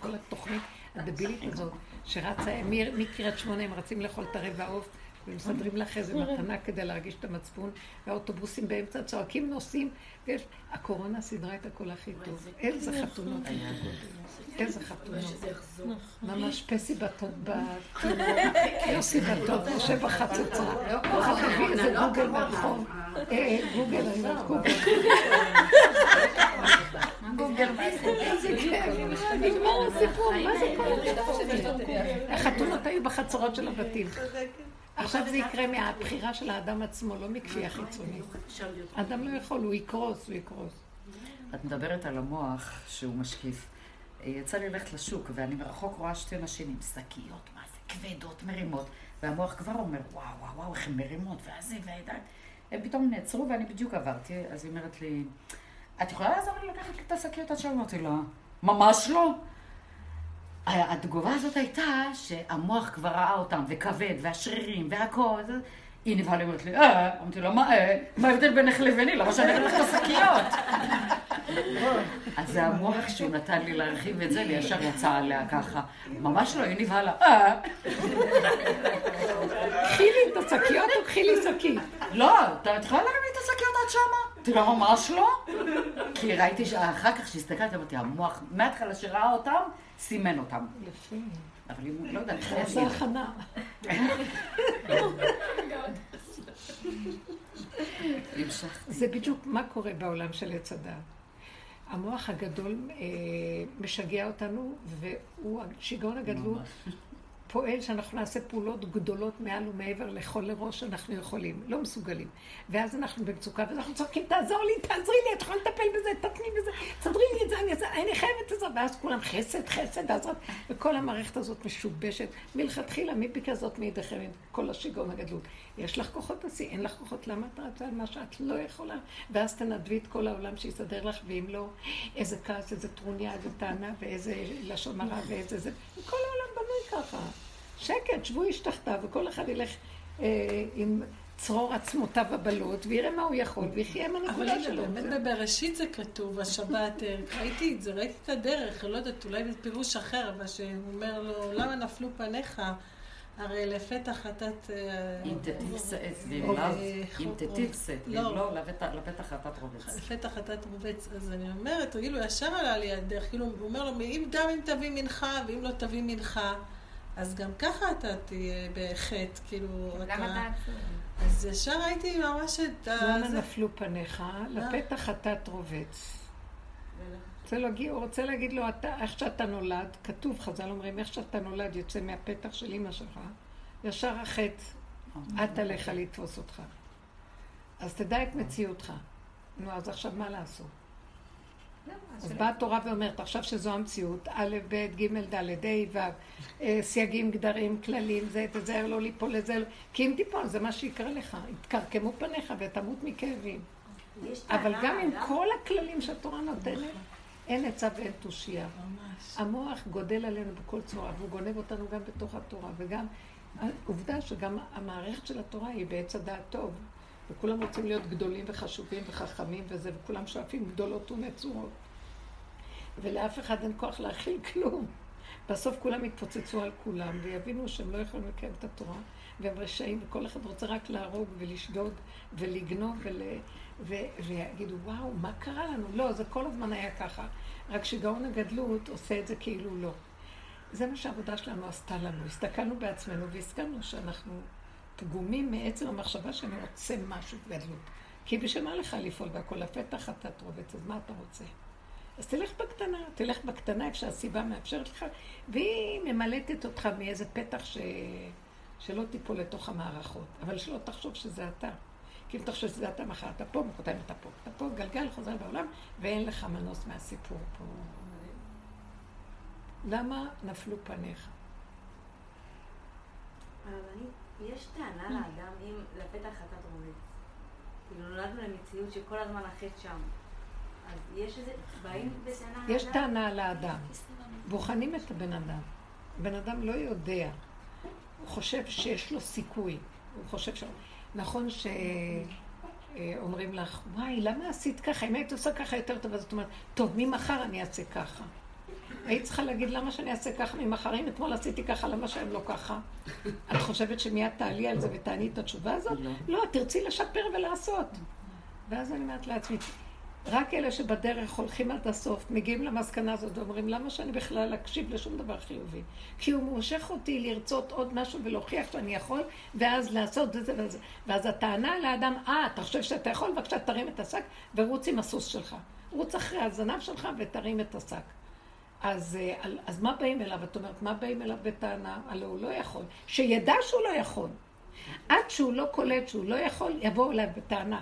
כל התוכנית הדבילית הזאת, שרצה, מקריית שמונה הם רצים לאכול את הרבע עוף, ומסדרים לך איזה מתנה כדי להרגיש את המצפון, והאוטובוסים באמצע צועקים נוסעים, ויש... הקורונה סידרה את הכל הכי טוב. איזה חתונות מתוקות. איזה חתונות. ממש פסי בטוב, פסי בטוב, יושב בחצוצרה. אחר כך איזה גוגל ברחוב. אה, גוגל, אני אומרת גוגל. איזה כיף. נגמר הסיפור, מה זה כל הסיפור? החתונות היו בחצרות של הבתים. עכשיו זה יקרה מהבחירה של האדם עצמו, לא מכפייה חיצונית. האדם לא יכול, הוא יקרוס, הוא יקרוס. את מדברת על המוח שהוא משקיף. יצא לי ללכת לשוק, ואני מרחוק רואה שתי נשים עם שקיות, מה זה, כבדות, מרימות, והמוח כבר אומר, וואו, וואו, וואו, איך הן מרימות, והזה, והידיים. הם פתאום נעצרו, ואני בדיוק עברתי, אז היא אומרת לי, את יכולה לעזור לי לקחת את השקיות עד שם? אמרתי לה, ממש לא. התגובה הזאת הייתה שהמוח כבר ראה אותם, וכבד, והשרירים, והכל. היא נבהלה, אומרת לי, אה, אמרתי לה, מה אה? מה ההבדל בינך לביני? למה שאני אגיד לך את השקיות? אז המוח שהוא נתן לי להרחיב את זה, וישר יצא עליה ככה. ממש לא, היא נבהלה, אה. קחי לי את השקיות או קחי לי שקית. לא, את יכולה להרים לי את השקיות עד שמה? לה, ממש לא. כי ראיתי שאחר כך שהסתכלתי, אמרתי, המוח, מההתחלה שראה אותם, סימן אותם. יפה. אבל אם, לא יודעת, הוא עשה הכנה. המשכתי. זה בדיוק מה קורה בעולם של עץ הדעת. המוח הגדול אה, משגע אותנו, והוא, השיגעון הגדלות, פועל שאנחנו נעשה פעולות גדולות מעל ומעבר לכל ראש שאנחנו יכולים, לא מסוגלים. ואז אנחנו במצוקה, ואז אנחנו צועקים, תעזור לי, תעזרי לי, את יכולה לטפל בזה, תתני בזה, תסדרי לי את זה, אני, אני חייבת עזרה. ואז כולם חסד, חסד, עזרת. וכל המערכת הזאת משובשת. מלכתחילה, מי ביקר זאת מידיכם עם כל השיגעון הגדלות? יש לך כוחות עשי, אין לך כוחות, למה את רצה על מה שאת לא יכולה? ואז תנדבי את כל העולם שיסדר לך, ואם לא, איזה כעס, איזה טרוניה, איזה טענה, ואיזה לשון הרע, ואיזה זה. כל ככה. שקט, שבו איש תחתיו, וכל אחד ילך אה, עם צרור עצמותיו הבלות, ויראה מה הוא יכול, ויחיה עם אבל הנקודה הנה, שלו. באמת בבראשית זה כתוב, השבת, אה, ראיתי את זה, ראיתי את הדרך, אני לא יודעת, אולי בפירוש אחר, אבל שהוא אומר לו, למה נפלו פניך? הרי לפתח חטאת... אה, אם או, לאו, אה, אם לא. לא, לבטח לבטח חטאת רובץ. לפתח חטאת רובץ, אז אני אומרת, כאילו ישר עלה לי הדרך, כאילו הוא אומר לו, אם גם אם תביא מנחה, ואם לא תביא מנחה, אז גם ככה אתה תהיה בחטא, כאילו, למה אתה... אתה עצוב? אז ישר ראיתי ממש את ה... למה נפלו פניך? לפתח חטאת רובץ. הוא רוצה להגיד לו, אתה, איך שאתה נולד, כתוב, חז"ל אומרים, איך שאתה נולד יוצא מהפתח של אימא שלך, ישר החטא עט עליך לתפוס אותך. אז תדע את מציאותך. נו, אז עכשיו מה לעשות? אז באה התורה ואומרת, עכשיו שזו המציאות, א', ב', ג', ד', ה', ו', אה, סייגים, גדרים, כללים, זה, תזהר לא ליפול לזה, לא- כי אם תיפול, זה מה שיקרה לך. יתקרקמו פניך ותמות מכאבים. אבל גם עם כל הכללים שהתורה נותנת, אין עצה ואין תושייה. המוח גודל עלינו בכל צורה, והוא גונב אותנו גם בתוך התורה, וגם, עובדה שגם המערכת של התורה היא בעץ הדעת טוב, וכולם רוצים להיות גדולים וחשובים וחכמים וזה, וכולם שואפים גדולות ונצורות. ולאף אחד אין כוח להכיל כלום. בסוף כולם יתפוצצו על כולם, ויבינו שהם לא יכולים לקיים את התורה, והם רשעים, וכל אחד רוצה רק להרוג ולשדוד ולגנוב ול... ו... ויגידו, וואו, מה קרה לנו? לא, זה כל הזמן היה ככה. רק שגאון הגדלות עושה את זה כאילו לא. זה מה שהעבודה שלנו עשתה לנו. הסתכלנו בעצמנו והסכמנו שאנחנו פגומים מעצם המחשבה שאני רוצה משהו גדלות. כי בשביל מה לך לפעול והכל לפתח אתה תרובץ, אז מה אתה רוצה? אז תלך בקטנה, תלך בקטנה איפה שהסיבה מאפשרת לך, והיא ממלטת אותך מאיזה פתח ש... שלא תיפול לתוך המערכות, אבל שלא תחשוב שזה אתה. כי אם תחשוב שזה אתה מחר, אתה פה, מחרתיים אתה פה. אתה פה, גלגל חוזר בעולם, ואין לך מנוס מהסיפור פה. למה נפלו פניך? הרבנית, יש טענה לאדם אם לפתח חטאת רובץ. כאילו נולדנו למציאות שכל הזמן החטא שם. אז יש איזה, באים בטענה יש לאדם? טענה על האדם. בוחנים את הבן אדם. הבן אדם לא יודע. הוא חושב שיש לו סיכוי. הוא חושב ש... נכון שאומרים לך, וואי, למה עשית ככה? אם היית עושה ככה יותר טוב, אז את אומרת, טוב, ממחר אני אעשה ככה. היית צריכה להגיד, למה שאני אעשה ככה ממחר? אם אתמול עשיתי ככה, למה שהם לא ככה? את חושבת שמיד תעלי על זה ותעני את התשובה הזאת? לא. לא, תרצי לשפר ולעשות. ואז אני אומרת לעצמי, רק אלה שבדרך הולכים עד הסוף, מגיעים למסקנה הזאת ואומרים, למה שאני בכלל אקשיב לשום דבר חיובי? כי הוא מושך אותי לרצות עוד משהו ולהוכיח שאני יכול, ואז לעשות את זה וזה. ואז הטענה לאדם, אה, אתה חושב שאתה יכול? בבקשה, תרים את השק ורוץ עם הסוס שלך. רוץ אחרי הזנב שלך ותרים את השק. אז, אה, אז מה באים אליו? את אומרת, מה באים אליו בטענה? הלוא הוא לא יכול. שידע שהוא לא יכול. עד שהוא לא קולט שהוא לא יכול, יבואו אליו בטענה.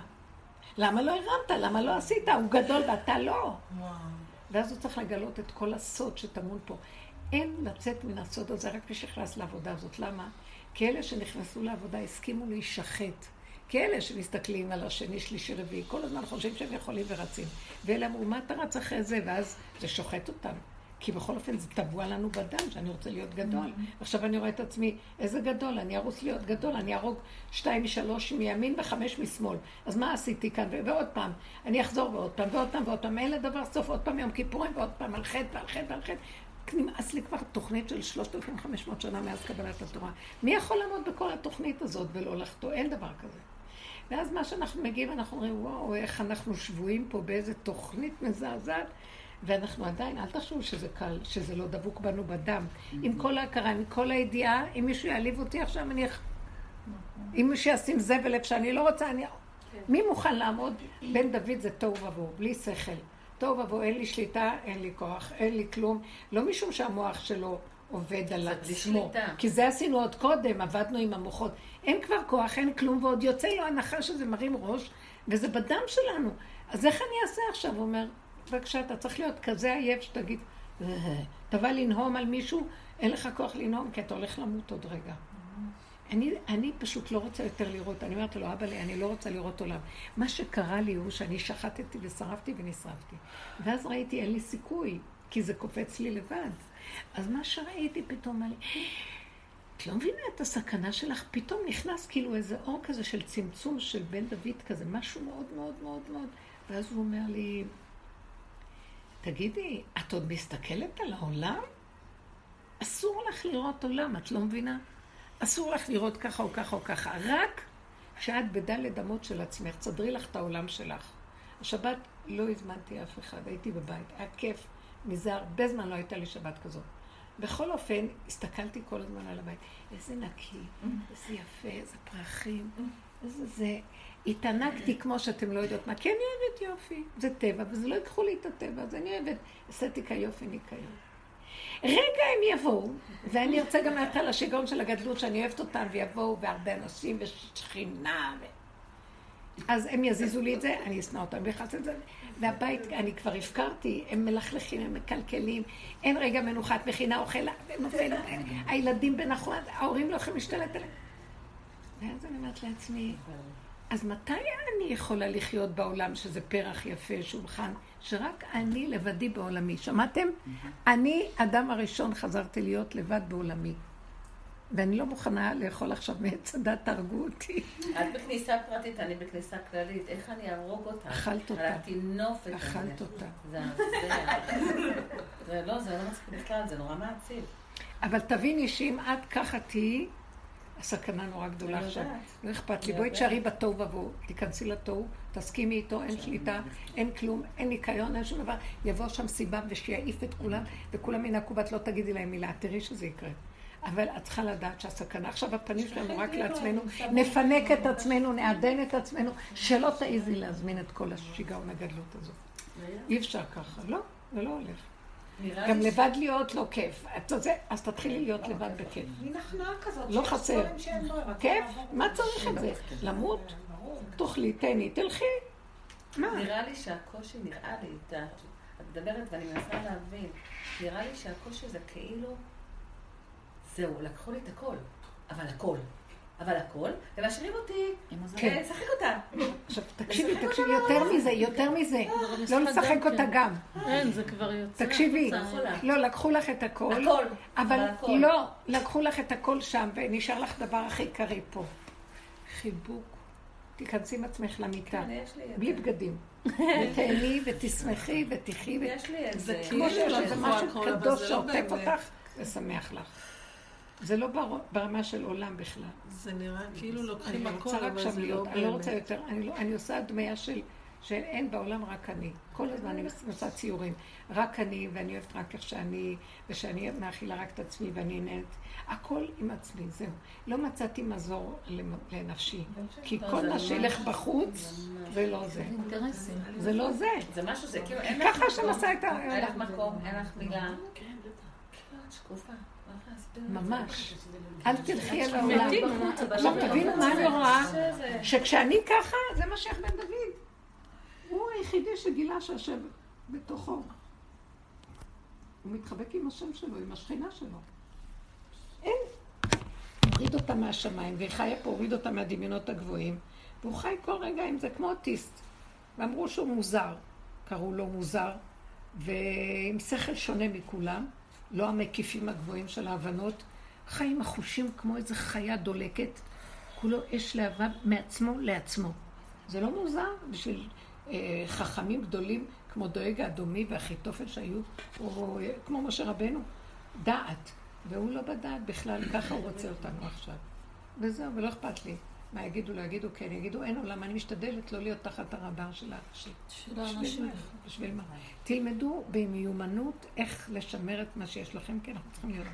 למה לא הרמת? למה לא עשית? הוא גדול ואתה לא. וואו. ואז הוא צריך לגלות את כל הסוד שטמון פה. אין לצאת מן הסוד הזה רק מי שנכנס לעבודה הזאת. למה? כי אלה שנכנסו לעבודה הסכימו להישחט. כי אלה שמסתכלים על השני, שלישי, רביעי, כל הזמן חושבים שהם יכולים ורצים. ואלה אמרו, מה אתה רץ אחרי זה? ואז זה שוחט אותם. כי בכל אופן זה טבוע לנו בדם, שאני רוצה להיות גדול. עכשיו אני רואה את עצמי, איזה גדול, אני ארוס להיות גדול, אני אהרוג שתיים משלוש מימין וחמש משמאל. אז מה עשיתי כאן? ועוד פעם, אני אחזור ועוד פעם, ועוד פעם, ועוד פעם, אין לדבר סוף, עוד פעם יום כיפורים, ועוד פעם על חטא ועל חטא ועל חטא. נמאס לי כבר תוכנית של 3,500 שנה מאז קבלת התורה. מי יכול לעמוד בכל התוכנית הזאת ולא לחטוא? אין דבר כזה. ואז מה שאנחנו מגיעים, אנחנו אומרים, וואו, איך אנחנו שבויים פה באיזה תוכנית מזעזעת, ואנחנו עדיין, אל תחשבו שזה קל, שזה לא דבוק בנו בדם. עם כל ההכרה, עם כל הידיעה, אם מישהו יעליב אותי עכשיו, אני... אם מישהו ישים זבל איפה שאני לא רוצה, אני... מי מוכן לעמוד? בן דוד זה תוהו ובוהו, בלי שכל. תוהו ובוהו, אין לי שליטה, אין לי כוח, אין לי כלום. לא משום שהמוח שלו עובד על עצמו. כי זה עשינו עוד קודם, עבדנו עם המוחות. אין כבר כוח, אין כלום, ועוד יוצא לו הנחה שזה מרים ראש, וזה בדם שלנו. אז איך אני אעשה עכשיו? הוא אומר, בבקשה, אתה צריך להיות כזה עייף שתגיד, "אה, אתה בא לנהום על מישהו, אין לך כוח לנהום, כי אתה הולך למות עוד רגע. אני, אני פשוט לא רוצה יותר לראות, אני אומרת לו, אבא לי, אני לא רוצה לראות עולם. מה שקרה לי הוא שאני שחטתי ושרפתי ונשרפתי. ואז ראיתי, אין לי סיכוי, כי זה קופץ לי לבד. אז מה שראיתי פתאום, לי, את לא מבינה את הסכנה שלך, פתאום נכנס כאילו איזה אור כזה של צמצום של בן דוד כזה, משהו מאוד מאוד מאוד מאוד. ואז הוא אומר לי, תגידי, את עוד מסתכלת על העולם? אסור לך לראות עולם, את לא מבינה? אסור לך לראות ככה או ככה או ככה. רק כשאת בדלת אמות של עצמך, תסדרי לך את העולם שלך. השבת לא הזמנתי אף אחד, הייתי בבית, היה כיף. מזה הרבה זמן לא הייתה לי שבת כזאת. בכל אופן, הסתכלתי כל הזמן על הבית. איזה נקי, איזה יפה, איזה פרחים, איזה זה. התענקתי כמו שאתם לא יודעות מה, כי אני אוהבת יופי. זה טבע, וזה לא ייקחו לי את הטבע, אז אני אוהבת אסתטיקה, יופי, ניקיון. רגע הם יבואו, ואני ארצה גם מעט על השיגעון של הגדלות, שאני אוהבת אותם, ויבואו, והרבה אנשים, ושכינה, ו... אז הם יזיזו לי את זה, אני אשנא אותם, ויכנס את זה. והבית, אני כבר הפקרתי, הם מלכלכים, הם מקלקלים, אין רגע מנוחת מכינה, אוכל, נופל, הילדים בנחת, ההורים לא יכולים להשתלט עליהם. ואז אני אומרת לעצמי, אז מתי אני יכולה לחיות בעולם שזה פרח יפה, שולחן, שרק אני לבדי בעולמי? שמעתם? אני, אדם הראשון, חזרתי להיות לבד בעולמי. ואני לא מוכנה לאכול עכשיו מעץ הדת, תהרגו אותי. את בכניסה פרטית, אני בכניסה כללית. איך אני אהרוג אותה? אכלת אותה. על הטינופת. אכלת אותה. זה, (laughs) זה לא, זה לא מצחיק בכלל, זה נורא מעציב. אבל תביני שאם את ככה תהיי, הסכנה נורא גדולה אני עכשיו. לא אכפת לי. בואי. תשארי בתוהו ובוהו, תיכנסי לתוהו, תסכימי איתו, אין שליטה, אין כלום, אין ניקיון, אין שום דבר. יבוא שם סיבה ושיעיף את כולם, וכולם ינקו ואת לא תגידי להם מילה, תראי שזה יקרה. אבל את צריכה לדעת שהסכנה, עכשיו הפנים (laughs) שלנו רק לעצמנו, נפנק את עצמנו, נעדן את עצמנו, שלא תעיזי להזמין את כל השיגעון הגדלות הזאת. אי אפשר ככה, לא, זה לא הולך. גם לבד להיות לא כיף. אז תתחילי להיות לבד בכיף. מין הכנעה כזאת. לא חסר. ברירה. כיף? מה צריך את זה? למות? ברור. תאכלי, תהני, תלכי. מה? נראה לי שהקושי, נראה לי, את מדברת ואני מנסה להבין, נראה לי שהקושי זה כאילו, זהו, לקחו לי את הכל, אבל הכל, אבל הכל, ומשאירים אותי, כן. אה, לשחק אותה. עכשיו (laughs) תקשיבי, תקשיבי, יותר מזה, יותר מזה. לא לשחק אותה גם. אין, זה כבר יוצא. תקשיבי. לא, לקחו לך את הכל. הכל, אבל. לא, לקחו לך את הכל שם, ונשאר לך דבר הכי קרי פה. חיבוק. תיכנסי עם עצמך למיטה, כן, יש לי את בלי זה. בגדים. (laughs) ותהני ותשמחי ותחי. ו- יש לי את זה זה. כמו שיש איזה משהו אבל קדוש לא שעוטף. אותך, זה שמח לך. זה לא בר- ברמה של עולם בכלל. זה נראה כאילו לוקחים הכל, אבל זה לא להיות, אני לא רוצה באמת. יותר, אני לא- אני עושה הדמיה של, שאין בעולם רק אני. כל הזמן אני (laughs) עושה ציורים. רק אני, ואני אוהבת רק איך שאני, ושאני מאכילה רק את עצמי ואני נהנית. הכל עם עצמי, זהו. לא מצאתי מזור לנפשי. כי לא, כל מה שילך בחוץ, זה לא זה. זה לא זה. זה משהו, זה כאילו, אין ככה לך השם מקום, עשה את ה... אין לך מקום, אין לך מילה. כאילו את שקופה. ממש. אל תלכי על העולם. עכשיו תבינו מה אני רואה, שכשאני ככה, זה מה שייך בן דוד. הוא היחידי שגילה שהשם בתוכו. הוא מתחבק עם השם שלו, עם השכינה שלו. אין. הוריד אותה מהשמיים, והיא חיה פה, הוריד אותה מהדמיונות הגבוהים, והוא חי כל רגע עם זה כמו אוטיסט. ואמרו שהוא מוזר, קראו לו מוזר, ועם שכל שונה מכולם, לא המקיפים הגבוהים של ההבנות, חי עם החושים כמו איזה חיה דולקת, כולו אש להבה מעצמו לעצמו. זה לא מוזר בשביל אה, חכמים גדולים כמו דואג האדומי והחיתופל שהיו, או אה, כמו משה רבנו, דעת. והוא לא בדעת בכלל, ככה הוא רוצה אותנו עכשיו. וזהו, ולא אכפת לי. מה יגידו, לא יגידו, כן, יגידו, אין עולם, אני משתדלת לא להיות תחת הרדאר של האנשים. של בשביל האנשים. מה? בשביל מה? תלמדו במיומנות איך לשמר את מה שיש לכם, כי אנחנו צריכים להיות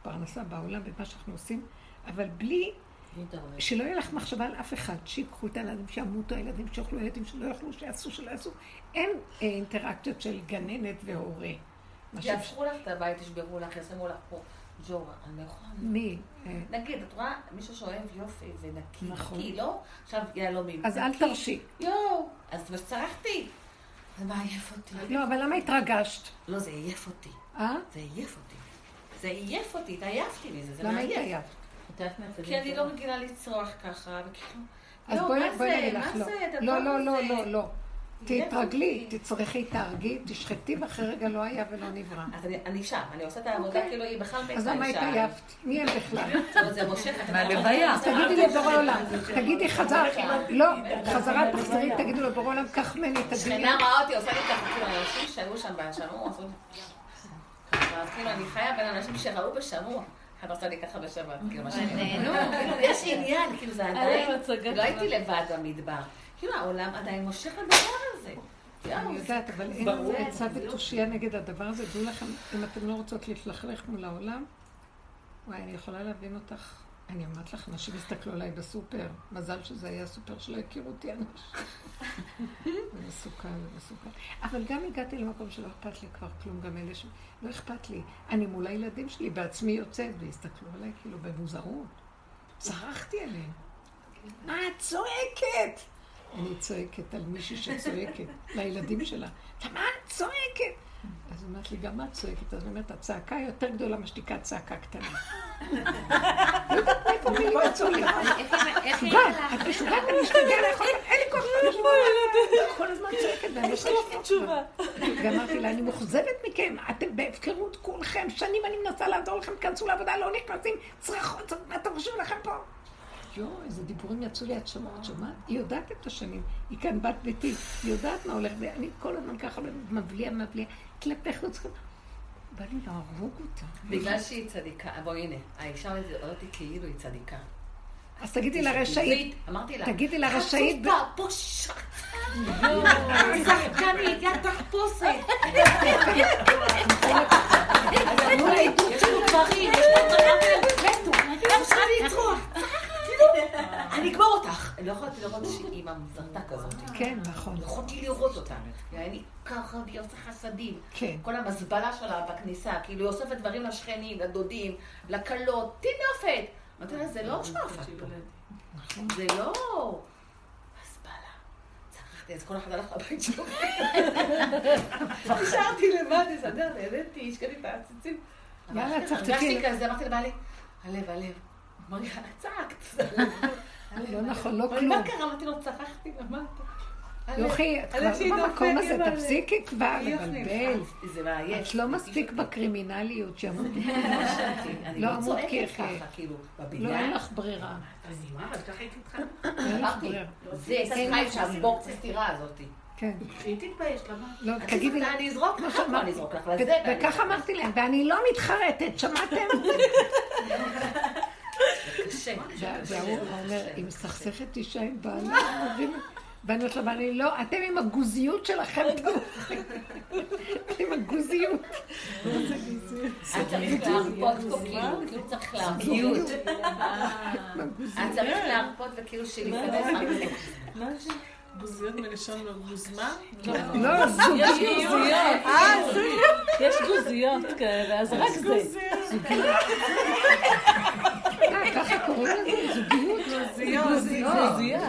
בפרנסה, בעולם, במה שאנחנו עושים, אבל בלי שלא יהיה לך מחשבה על אף אחד, שיקחו את הילדים, שימותו הילדים, שיאכלו ילדים, שלא יאכלו, שיעשו, שלא יעשו. אין אה, אינטראקציות של גננת והורה. יהפכו לך את הבית, ישברו לך, ישימו לך פה ג'ורה. אני לא יכולה. מי? אה, נגיד, את רואה מישהו שאוהב יופי ונקי, נכון. נקי, לא? עכשיו יהלומים. אז אל. תרשי. יואו, אז מה שצרחתי? זה מעייף אותי. לא, אבל למה התרגשת? לא, זה עייף אותי. אה? זה עייף אותי. זה עייף אותי, התעייפתי מזה, זה למה מעייף. התעייפת? כי אני לא רגילה לצרוח ככה, וכאילו... אז לא, בואי? נגיד לך, לא. לא, לא, לא? לא, לא. תתרגלי, תצרכי, תהרגי, תשחטי, ואחרי רגע לא היה ולא נברא. אז אני- אני שם, אני עושה את העבודה אוקיי. כאילו היא בכלל מתה. אז למה אישה. התעייפת? מי הם בכלל? (laughs) זה מושך. את מהלוויה. יודעת, תגידי לבורא עולם, תגידי חזר, לא, חזרה תחזרי, תגידי לו בורא עולם, קח ממני את הדמיון. שכנה ראה אותי, עושה לי ככה, כאילו, אנשים שהיו שם שמעו, עשו אז כאילו, אני חיה בין אנשים שראו ושמעו. אחד עושה לי ככה בשבת, כאילו, מה שאני... נהנו. כאילו, יש עניין, כאילו, זה עדיין... לא הייתי לבד במדבר. כאילו, העולם עדיין מושך לדבר הזה. אני יודעת, אבל אין לנו עצה ותושייה נגד הדבר הזה. דעו לכם, אם אתם לא רוצות להתלכלך מול העולם, וואי, אני יכולה להבין אותך. אני אומרת לך, אנשים הסתכלו עליי בסופר. מזל שזה היה סופר שלא הכירו אותי אנשים. (laughs) זה מסוכן, זה מסוכן. אבל גם הגעתי למקום שלא אכפת לי כבר כלום, גם אלה ש... לא אכפת לי. אני מול הילדים שלי בעצמי יוצאת, והסתכלו עליי כאילו במוזרות. צרחתי עליהם. מה את צועקת? אני צועקת על מישהי שצועקת, (laughs) לילדים שלה. למה את צועקת? אז היא אומרת לי, גם את צועקת. אז אומרת, הצעקה יותר גדולה משתיקת צעקה קטנה. (laughs) לא יודעת מאיפה מילים יצאו לי. משוגעת, את משוגעת, (laughs) לא יכולה, אין לי כוח לשמוע. כל הזמן צועקת, ואני לא לשמוע. כבר. ואמרתי לה, אני מאוכזבת מכם, אתם בהפקרות כולכם, שנים אני מנסה לעזור לכם, תכנסו לעבודה, לא נכנסים, צרחות, מה אתם חושבים לכם פה? יואו, איזה דיבורים יצאו לי, את שומעת, שומעת? היא יודעת את השנים, היא כאן בת ביתי, היא יודעת מה הולך, ואני כל הזמן ככה מבליעה, מבליעה, כלפי חוץ, בא לי להרוג אותה. בגלל שהיא צדיקה, בואי הנה, האישה הזאת אותי כאילו היא צדיקה. אז תגידי לה, תגידי לרשאית, חצופה, פושעת. שחקנית, יא תחפושת. אז אמרו לה, יש לנו גברים, יש לנו גברים, מתו, אפשר לצרוח. (laughs) אני אגמור אותך. אני לא יכולתי לראות שאימא זרתה כזאת. כן, נכון, לא יכולתי לראות אותה. אני ככה, והיא עושה חסדים. כן. כל המזבלה שלה בכניסה, כאילו היא אוספת דברים לשכנים, לדודים, לכלות, טינופת. אמרתי לה, זה לא שועפת פה. זה לא... אז כל אחד הלך לבית שלו. (laughs) נשארתי לבד, לסדר, נהניתי, השקעתי את העציצים. יאללה, צחצחי. הרגשתי כזה, אמרתי לבעלי, הלב, הלב. אמר לי, צעקת. (laughs) לא. נכון, לא כלום. מה קרה? אמרתי לו, צרחתי, אמרת. יוכי, את כבר במקום הזה. תפסיקי כבר לבלבל. זה מעייף. את לא מספיק בקרימינליות שימות. (laughs) אני לא לא צועקת. ככה, כאילו, לא, בבניין. אין לך ברירה. אז מה, אבל ככה הייתי איתך. אין לך אמרתי, (coughs) ברירה. זה סליחה שם, בוקס הסתירה הזאתי. כן. היא תתבייש, למה? לא, תגידי. אני אזרוק לך, שאמרתי. אני אזרוק לך. וככה אמרתי להם, ואני לא מתחרטת, שמעתם? (laughs) קשה. והוא אומר, היא מסכסכת אישה עם בעלה, אומרת לה, ואני לא, אתם עם הגוזיות שלכם, עם הגוזיות. את צריך להרפות פה, כאילו, כאילו צריך להרפות. את צריך להרפות וכאילו שלהיכנס רק מה זה? גוזיות מלשון לא גוזמה? לא, זוגיות. גוזיות. יש גוזיות. כאלה, אז רק זה. קוראים לזה, זוגיות. גוזיות.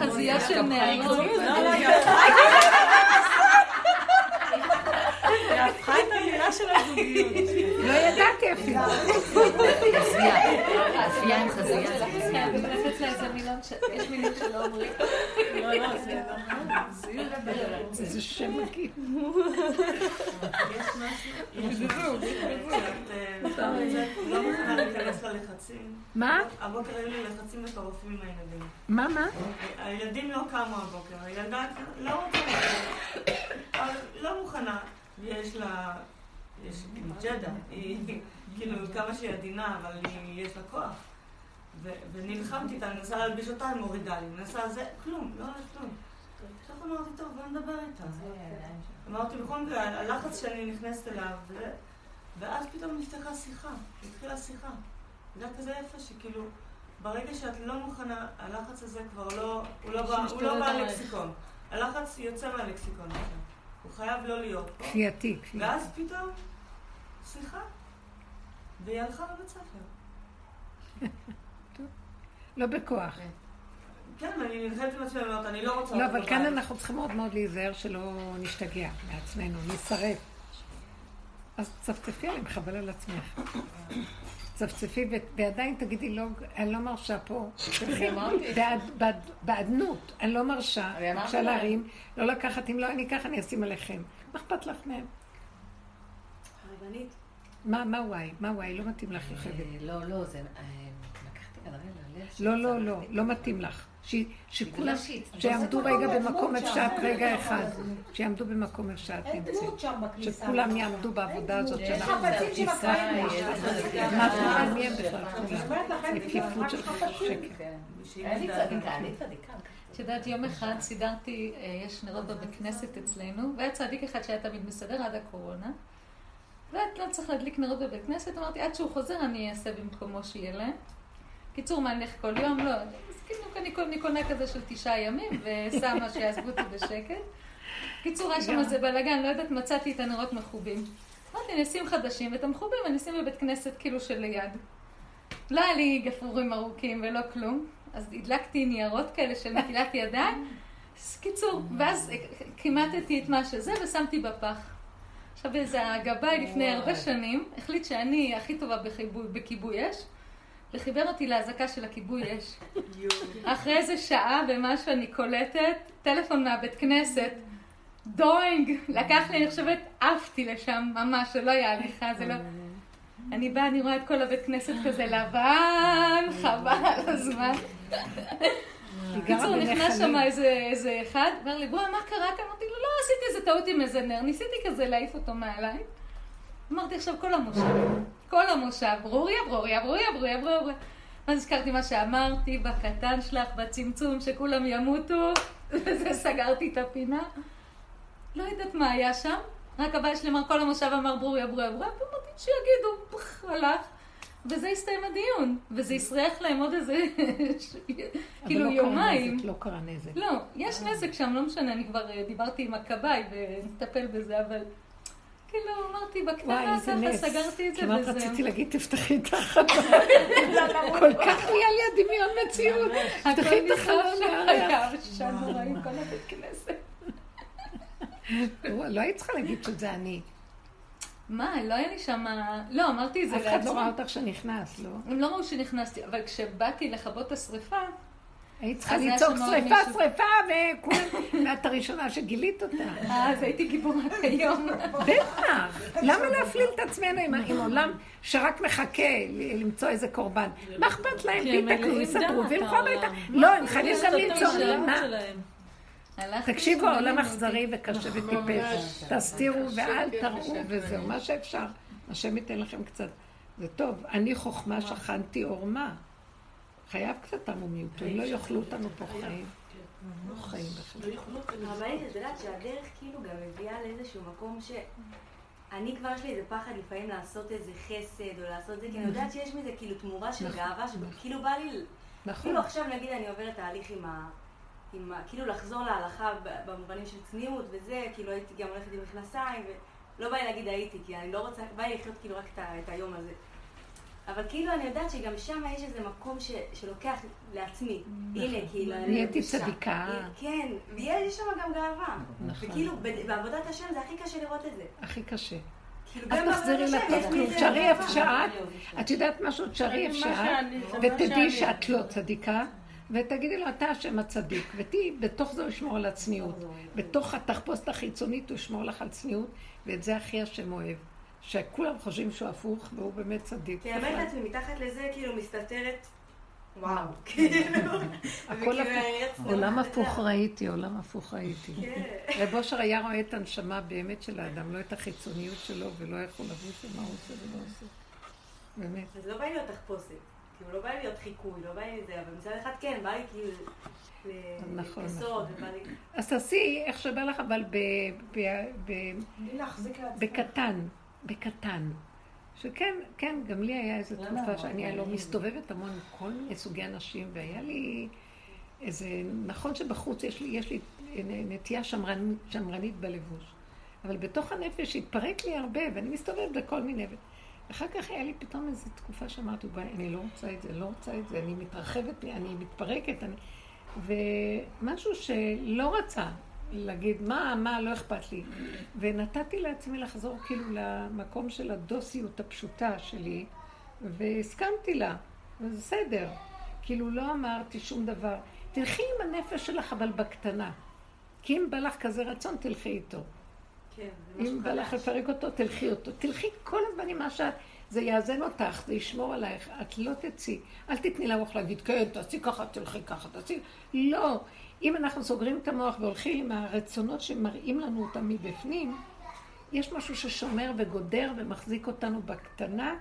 חזייה של נערות. היא הפכה את המילה של הזוגיות. לא ידעתי אפילו. חזייה. אפייה עם חזייה. יש מילים שלא אומרים. לא, לא, זה נכון. גוזיות. איזה שם מגעיל. לא מוכנה להיכנס ללחצים. מה? הבוקר היו לי לחצים מטורפים עם הילדים. מה, מה? הילדים לא קמו הבוקר, הילדה לא רוצה לא מוכנה. יש לה... יש ג'דה, היא כאילו כמה שהיא עדינה, אבל יש לה כוח. ונלחמתי איתה, אני מנסה להלביש אותה, היא מורידה לי, מנסה זה, כלום, לא הולך כלום. עכשיו אמרתי, טוב, בוא נדבר איתה. אמרתי, בכל מקרה, הלחץ שאני נכנסת אליו, ואז פתאום נפתחה שיחה, התחילה שיחה. זה היה כזה יפה שכאילו, ברגע שאת לא מוכנה, הלחץ הזה כבר לא, הוא לא בא, הוא לא בא. ללקסיקון. הלחץ יוצא מהלקסיקון עכשיו. הוא חייב לא להיות פה. כפייתי, כפייתי. ואז פתאום, שיחה. והיא הלכה לבית ספר. לא בכוח. כן, אני נלחמת עם עצמי, אני אומרת, אני לא רוצה... לא, אבל כאן. אנחנו צריכים מאוד מאוד להיזהר שלא נשתגע מעצמנו, נשרף. אז צפצפי עליהם, חבל על עצמך. צפצפי ו- ועדיין תגידי, לא, אני לא מרשה פה. בעד- בעד- בעדנות, אני לא מרשה. אפשר. להרים, לא לקחת, אם לא אני אקח, אני אשים עליכם. מה אכפת לך מהם? הרבנית, מה, מה וואי? מה וואי? לא מתאים לך יוכבד. אה, לא, לא, זה... אה, לקחתי כנראה ללב. לא, לא, לא, לא מתאים לך. שכולם, שהיא- שיעמדו זה רגע מקום במקום איפה. שאת רגע אחד. שיעמדו במקום איפה שאת נמצאת. שכולם יעמדו בעבודה הזאת יש שאנחנו חפצים של טיסה, הקראים. יש איזה- מה את מי הם בכלל אני כולם? אומרת לך, אין יפיפות רק של חפצים. שקר. אני. צדיקה, אני צדיקה. את יודעת, יום אחד סידרתי, אה, יש נרות בבית כנסת אצלנו, והיה צדיק אחד שהיה תמיד מסדר עד הקורונה. ואת לא צריך להדליק נרות בבית כנסת, אמרתי, עד שהוא חוזר אני אעשה במקומו שיהיה להם. קיצור, מה, נלך כל יום? לא. אז כאילו, אני, אני קונה כזה של תשעה ימים, ושמה שיעזבו אותי בשקט. קיצור, היה שם איזה בלאגן, לא יודעת, מצאתי את הנרות מכובים. אמרתי, ניסים חדשים, ואת המכובים אני אשים בבית כנסת כאילו שליד. לא היה לי גפרורים ארוכים ולא כלום, אז הדלקתי ניירות כאלה של נטילת ידיים. אז קיצור, ואז כימטתי את מה שזה ושמתי בפח. עכשיו איזה הגבאי לפני הרבה שנים החליט שאני הכי טובה בכיבוי אש, וחיבר אותי לאזעקה של הכיבוי אש. אחרי איזה שעה ומשהו אני קולטת, טלפון מהבית כנסת, דוינג, לקח לי, אני חושבת, עפתי לשם ממש, שלא היה הליכה, זה לא... אני באה, אני רואה את כל הבית כנסת כזה לבן, חבל על הזמן. בקיצור, נכנס שם. איזה, אחד, אומר לי, בואי, מה קרה כאן? אמרתי לו, לא, עשיתי איזה טעות עם איזה נר, ניסיתי כזה להעיף אותו מעליי. אמרתי עכשיו כל המושב, כל המושב, ברוריה, ברוריה, ברוריה, ברוריה, ברוריה. ואז הזכרתי מה שאמרתי, בקטן שלך, בצמצום, שכולם ימותו, (laughs) וזה סגרתי את הפינה. לא יודעת מה היה שם, רק הבעיה שלי אמר, כל המושב אמר ברוריה, ברוריה, ברוריה, ואמרתי, שיגידו, פח, הלך. וזה הסתיים הדיון, וזה הסריח להם עוד איזה, (laughs) כאילו אבל לא קרה יומיים. נזק, לא קרה נזק. לא, יש נזק שם, לא משנה, אני כבר אה, דיברתי עם הכבאי ונטפל בזה, אבל כאילו אמרתי בקטנה ככה. סגרתי את זה כמעט וזהו. רציתי להגיד, תפתחי את החלון. (laughs) כל כך נהיה לי הדמיון מציאות. תפתחי את החלון היה מהריח. שם נוראים כל הבית כנסת. לא היית צריכה להגיד שזה אני. מה, לא היה לי שם... לא, אמרתי את זה אף אחד לא לעצמי. ראה אותך שנכנס, לא? הם לא ראו שנכנסתי, אבל כשבאתי לכבות את השריפה, היית צריכה לצעוק שריפה. שריפה, וכולם... (laughs) ואת הראשונה שגילית אותה. אז הייתי גיבורת היום. בטח. למה להפליל את עצמנו עם- עולם שרק מחכה למצוא איזה קורבן? מה אכפת להם? כי הם תתקנו, מלאים יספרו דעת, וילכו הביתה. העולם. לא, הם חייבים גם את למצוא. הלכתי תקשיבו, העולם אכזרי. וקשה נכון, וטיפש. ממש. תסתירו קשה, ואל תראו. וזהו, מה שאפשר. השם ייתן לכם קצת. זה טוב, אני חוכמה שכנתי עורמה. חייב קצת ערמומיות, אם לא יאכלו אותנו פה חיים. לא חיים בכלל. הרבנית, את יודעת שהדרך כאילו גם מביאה לאיזשהו מקום ש... אני כבר יש לי איזה פחד לפעמים לעשות איזה חסד או לעשות זה, כי אני יודעת שיש מזה כאילו תמורה של גאווה, שכאילו בא לי... נכון. כאילו עכשיו נגיד אני עוברת תהליך עם ה... עם ה... כאילו לחזור להלכה במובנים של צניעות וזה, כאילו הייתי גם הולכת עם מכנסיים, ולא בא לי להגיד הייתי, כי אני לא רוצה, בא לי לחיות כאילו רק. את היום הזה. אבל כאילו אני יודעת שגם שם יש איזה מקום ש... שלוקח לעצמי. הנה, כאילו, אני נהייתי. צדיקה. כן, ויש שם גם גאווה. נכון. וכאילו, בעבודת השם זה הכי קשה לראות את זה. הכי קשה. כאילו, גם תחזרי לטוב כלום. תשארי איפה. שאת. את יודעת משהו? תשארי איפה שאת. ותדעי. שאת לא צדיקה, ותגידי לו, אתה השם הצדיק, ותהיי, בתוך זה הוא ישמור על הצניעות. בתוך התחפושת החיצונית הוא ישמור לך על צניעות, ואת זה הכי השם אוהב. שכולם חושבים שהוא הפוך, והוא באמת צדיק. כי האמת. לעצמי, מתחת לזה כאילו מסתתרת, וואו, (laughs) כאילו. הכל וכאילו, הפוך. אני רצתי עולם את. הפוך ראיתי, עולם הפוך ראיתי. כן. רב אושר היה רואה את הנשמה באמת של האדם, לא את החיצוניות שלו, ולא איך הוא לבוש ומה הוא עושה ולא עושה. באמת. אז לא בא לי להיות תחפושת. כאילו, לא בא לי להיות חיקוי, לא בא לי זה, אבל מצד אחד כן, בא לי כאילו... נכון, נכון. אז תעשי איך שבא לך, אבל. בקטן, בקטן. שכן, כן, גם לי היה איזו תקופה שאני לא מסתובבת המון עם כל מיני סוגי אנשים, והיה לי איזה, נכון שבחוץ יש לי, יש לי נטייה שמרנית, שמרנית בלבוש, אבל בתוך הנפש התפרק לי הרבה, ואני מסתובבת בכל מיני... אחר כך היה לי פתאום איזו תקופה שאמרתי, אני לא רוצה את זה, לא רוצה את זה, אני מתרחבת, אני מתפרקת, אני... ומשהו שלא רצה להגיד, מה, מה, לא אכפת לי. ונתתי לעצמי לחזור כאילו למקום של הדוסיות הפשוטה שלי, והסכמתי לה, וזה בסדר. כאילו לא אמרתי שום דבר. תלכי עם הנפש שלך, אבל בקטנה. כי אם בא לך כזה רצון, תלכי איתו. כן, אם בא לך. לפרק אותו, תלכי אותו. תלכי כל הזמן עם מה שאת, זה יאזן אותך, זה ישמור עלייך, את לא תצאי. אל תתני למוח להגיד, כן, תעשי ככה, תלכי ככה, תעשי... לא. אם אנחנו סוגרים את המוח והולכים עם הרצונות שמראים לנו אותם מבפנים, יש משהו ששומר וגודר ומחזיק אותנו בקטנה,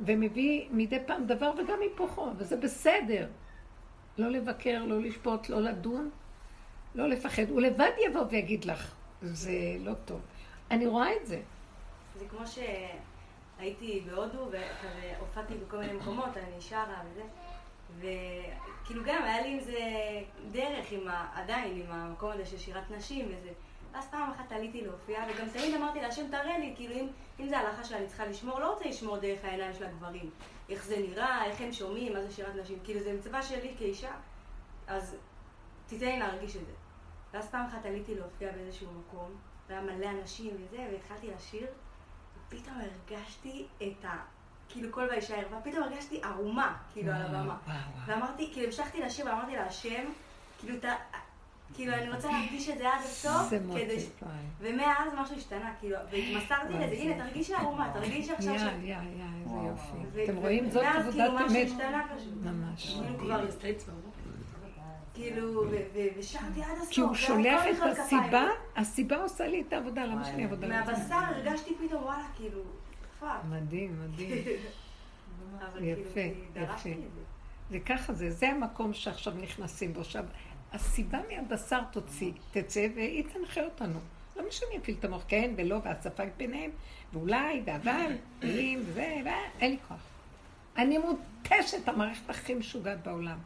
ומביא מדי פעם דבר וגם היפוכו, וזה בסדר. לא לבקר, לא לשפוט, לא לדון, לא לפחד. הוא לבד יבוא ויגיד לך, זה לא טוב. אני רואה את זה. זה כמו שהייתי בהודו, וכזה הופעתי בכל מיני מקומות, אני שרה וזה, וכאילו גם היה לי עם זה דרך, עם ה... עדיין, עם המקום הזה של שירת נשים וזה. ואז פעם אחת עליתי להופיע, וגם תמיד אמרתי להשם, תראה לי, כאילו אם, אם זה הלכה שאני צריכה לשמור, לא רוצה לשמור דרך העיניים של הגברים. איך זה נראה, איך הם שומעים, מה זה שירת נשים. כאילו זה מצווה שלי כאישה, אז תיתן לי להרגיש את זה. ואז פעם אחת עליתי להופיע באיזשהו מקום, והיה מלא אנשים וזה, והתחלתי לשיר, ופתאום הרגשתי את ה... כאילו כל באישה ערווה, פתאום הרגשתי ערומה, כאילו, על הבמה. ואמרתי, כאילו, המשכתי לשיר ואמרתי להשם, כאילו, אתה... כאילו, אני רוצה להרגיש את זה עד הסוף, זה כדי... ש-. ומאז משהו השתנה, כאילו, והתמסרתי לזה, זה הנה, תרגישי ערומה, תרגישי עכשיו יא, ש... יא, יא, איזה יופי. אתם רואים? זאת ואז עבודת כאילו משהו אמת. השתנה פשוט. ממש. כאילו כבר, כאילו, ושרתי עד הסוף. כי הוא שולח את. הסיבה, הסיבה עושה לי את העבודה, למה שאני עבודה לא מהבשר הרגשתי פתאום, וואלה, כאילו, fuck. מדהים, מדהים. (laughs) יפה, כאילו, יפה. זה. ככה זה, זה המקום שעכשיו נכנסים בו. עכשיו, הסיבה מהבשר תוציא, תצא והיא תנחה אותנו. למה שאני אפעיל את המוח כן ולא, והספק ביניהם, ואולי, ואבל, ואם, וזה, ואה, אין לי כוח. אני מותשת, המערכת הכי משוגעת בעולם.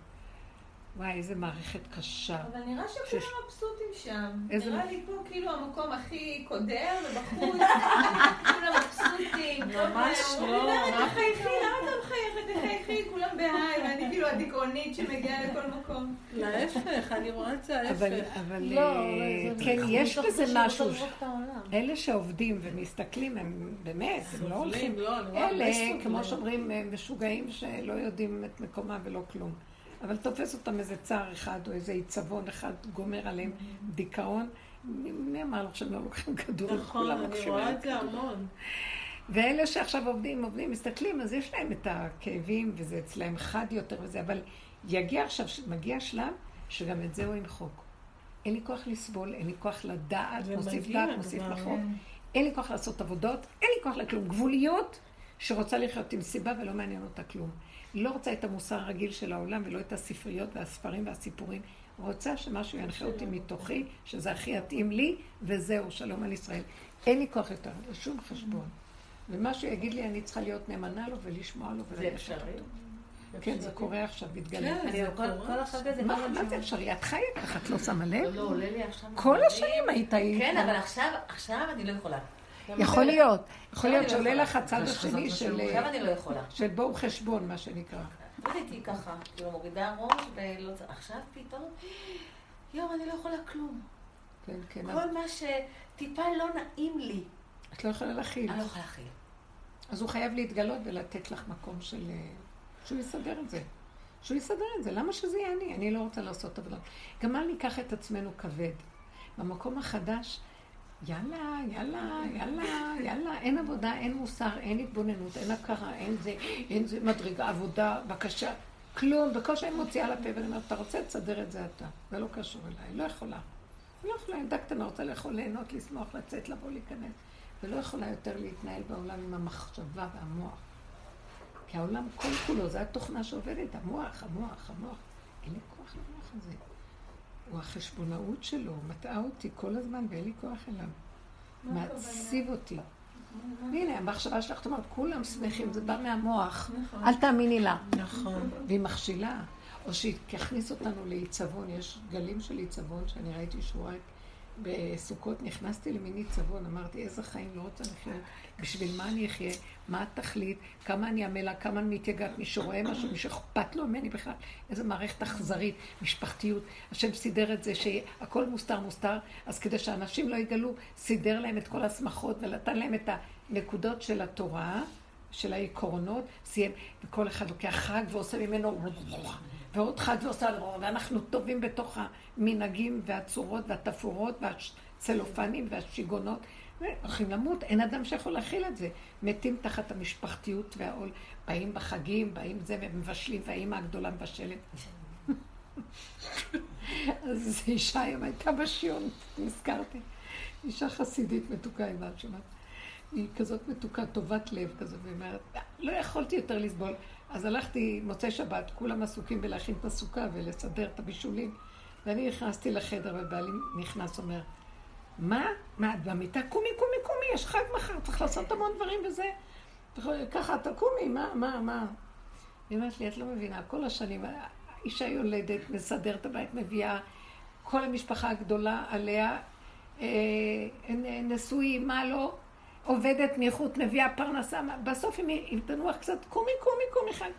וואי, איזה מערכת קשה. אבל נראה שכולם מבסוטים שם. איזה- נראה לי פה כאילו המקום הכי קודר, ובחוץ (laughs) כולם מבסוטים. ממש לא, אני אומרת, מה תחייכי, למה אתה מחייכת? תחייכי, כולם בהיי, ואני כאילו הדיכאונית שמגיעה לכל מקום. להפך, אני רואה את זה ההפך. אבל, לא, אה, כן, מתוך יש זה בזה משהו. אלה שעובדים ומסתכלים, הם באמת, הם לא הולכים. לא, אלה. כמו שאומרים, הם משוגעים שלא יודעים את מקומם ולא כלום. אבל תופס אותם איזה צער אחד או איזה עיצבון אחד, גומר עליהם דיכאון. מי- אמר לך שהם לא לוקחים כדור? נכון, אני רואה את זה המון. ואלה שעכשיו עובדים, עובדים, מסתכלים, אז יש להם את הכאבים, וזה אצלהם חד יותר וזה, אבל יגיע עכשיו, מגיע שלב שגם את זה הוא ימחוק. אין לי כוח לסבול, אין לי כוח לדעת, מוסיף דעת, מוסיף לחוק. אין לי כוח לעשות עבודות, אין לי כוח לכלום. גבוליות שרוצה לחיות עם סיבה ולא מעניין אותה כלום. לא רוצה את המוסר הרגיל של העולם ולא את הספריות והספרים והסיפורים. רוצה שמשהו ינחה אותי מתוכי, שזה הכי יתאים לי, וזהו, שלום על ישראל. אין לי כוח יותר לשום חשבון. ומשהו יגיד לי, אני צריכה להיות נאמנה לו ולשמוע לו זה וללכת אפשרי? אותו. כן, זה קורה עכשיו, מתגלה. כן, כל- החג הזה, מה זה אפשרי? את חיה ככה, את לא שמה לא, לב? לא, עולה לי עכשיו... כל. השנים היית. כן, אבל עכשיו, עכשיו אני לא יכולה. יכול להיות. יכול להיות לא שעולה. לך הצד השני של... עכשיו אני לא יכולה. של בואו חשבון, מה שנקרא. עבדתי ככה, כאילו מורידה ראש ולא... צ- עכשיו פתאום, יואו, אני לא יכולה כלום. כן, כן. כל מה שטיפה לא נעים לי, את לא יכולה להכיל. אני לא יכולה להכיל. אז הוא חייב להתגלות ולתת לך מקום של... אה, שהוא יסדר את זה. שהוא יסדר את זה. למה שזה יהיה אני? אני לא רוצה לעשות עבודה. גם אל ניקח את עצמנו כבד. במקום החדש, יאללה, יאללה, יאללה, יאללה, אין עבודה, אין מוסר, אין התבוננות, אין הכרה, אין זה, אין זה מדרגה, עבודה, בבקשה. כלום, בקושי אני מוציאה לפה ואני אומרת, אתה רוצה לסדר את זה אתה. זה לא קשור אליי, לא יכולה. לא יכולה, ילדה קטנה רוצה לאכול, ליהנות, לשמוח, לצאת, לבוא, להיכנס. ולא יכולה יותר להתנהל בעולם עם המחשבה והמוח. כי העולם כל כולו, זה התוכנה שעובדת, המוח, המוח, המוח. אין לי כוח למוח הזה. הוא החשבונאות שלו, מטעה אותי כל הזמן ואין לי כוח אליו. מעציב אותי. והנה, המחשבה שלך, את אומרת, כולם שמחים, זה בא מהמוח. אל תאמיני לה. נכון. והיא מכשילה. או שהיא תכניס אותנו לעיצבון, יש גלים של עיצבון שאני ראיתי שהוא רק בסוכות, נכנסתי למין עיצבון, אמרתי איזה חיים לא רוצה לחיות, בשביל מה אני אחיה, מה התכלית, כמה אני עמלה, כמה אני מתייגעת, מישהו רואה משהו, מישהו אכפת לו ממני בכלל, איזה מערכת אכזרית, משפחתיות, השם סידר את זה שהכל מוסתר מוסתר, אז כדי שאנשים לא יגלו, סידר להם את כל השמחות ונתן להם את הנקודות של התורה, של העקרונות, סיים, וכל אחד לוקח חג ועושה ממנו ועוד חג ועושה לו, ואנחנו טובים בתוך המנהגים והצורות והתפאורות והצלופנים והשיגעונות. הולכים למות, אין אדם שיכול להכיל את זה. מתים תחת המשפחתיות והעול. באים בחגים, באים זה, ומבשלים, והאימא הגדולה מבשלת. (laughs) אז אישה היום הייתה בשיעור, נזכרתי. אישה חסידית מתוקה, את שומעת. היא כזאת מתוקה, טובת לב כזאת, והיא אומרת, לא יכולתי יותר לסבול. אז הלכתי מוצאי שבת, כולם עסוקים בלהכין את הסוכה ולסדר את הבישולים. ואני נכנסתי לחדר, ובעלי נכנס, אומר, מה? מה, את במיטה? קומי, קומי, קומי, יש חג מחר, צריך לעשות המון דברים וזה. ככה, תקומי, מה, מה, מה? היא אומרת לי, את לא מבינה, כל השנים, אישה יולדת, מסדרת את הבית, מביאה כל המשפחה הגדולה עליה, אה, נשואים, מה לא, עובדת מאיכות, מביאה פרנסה, בסוף אם תנוח קצת, קומי, קומי, קומי חג.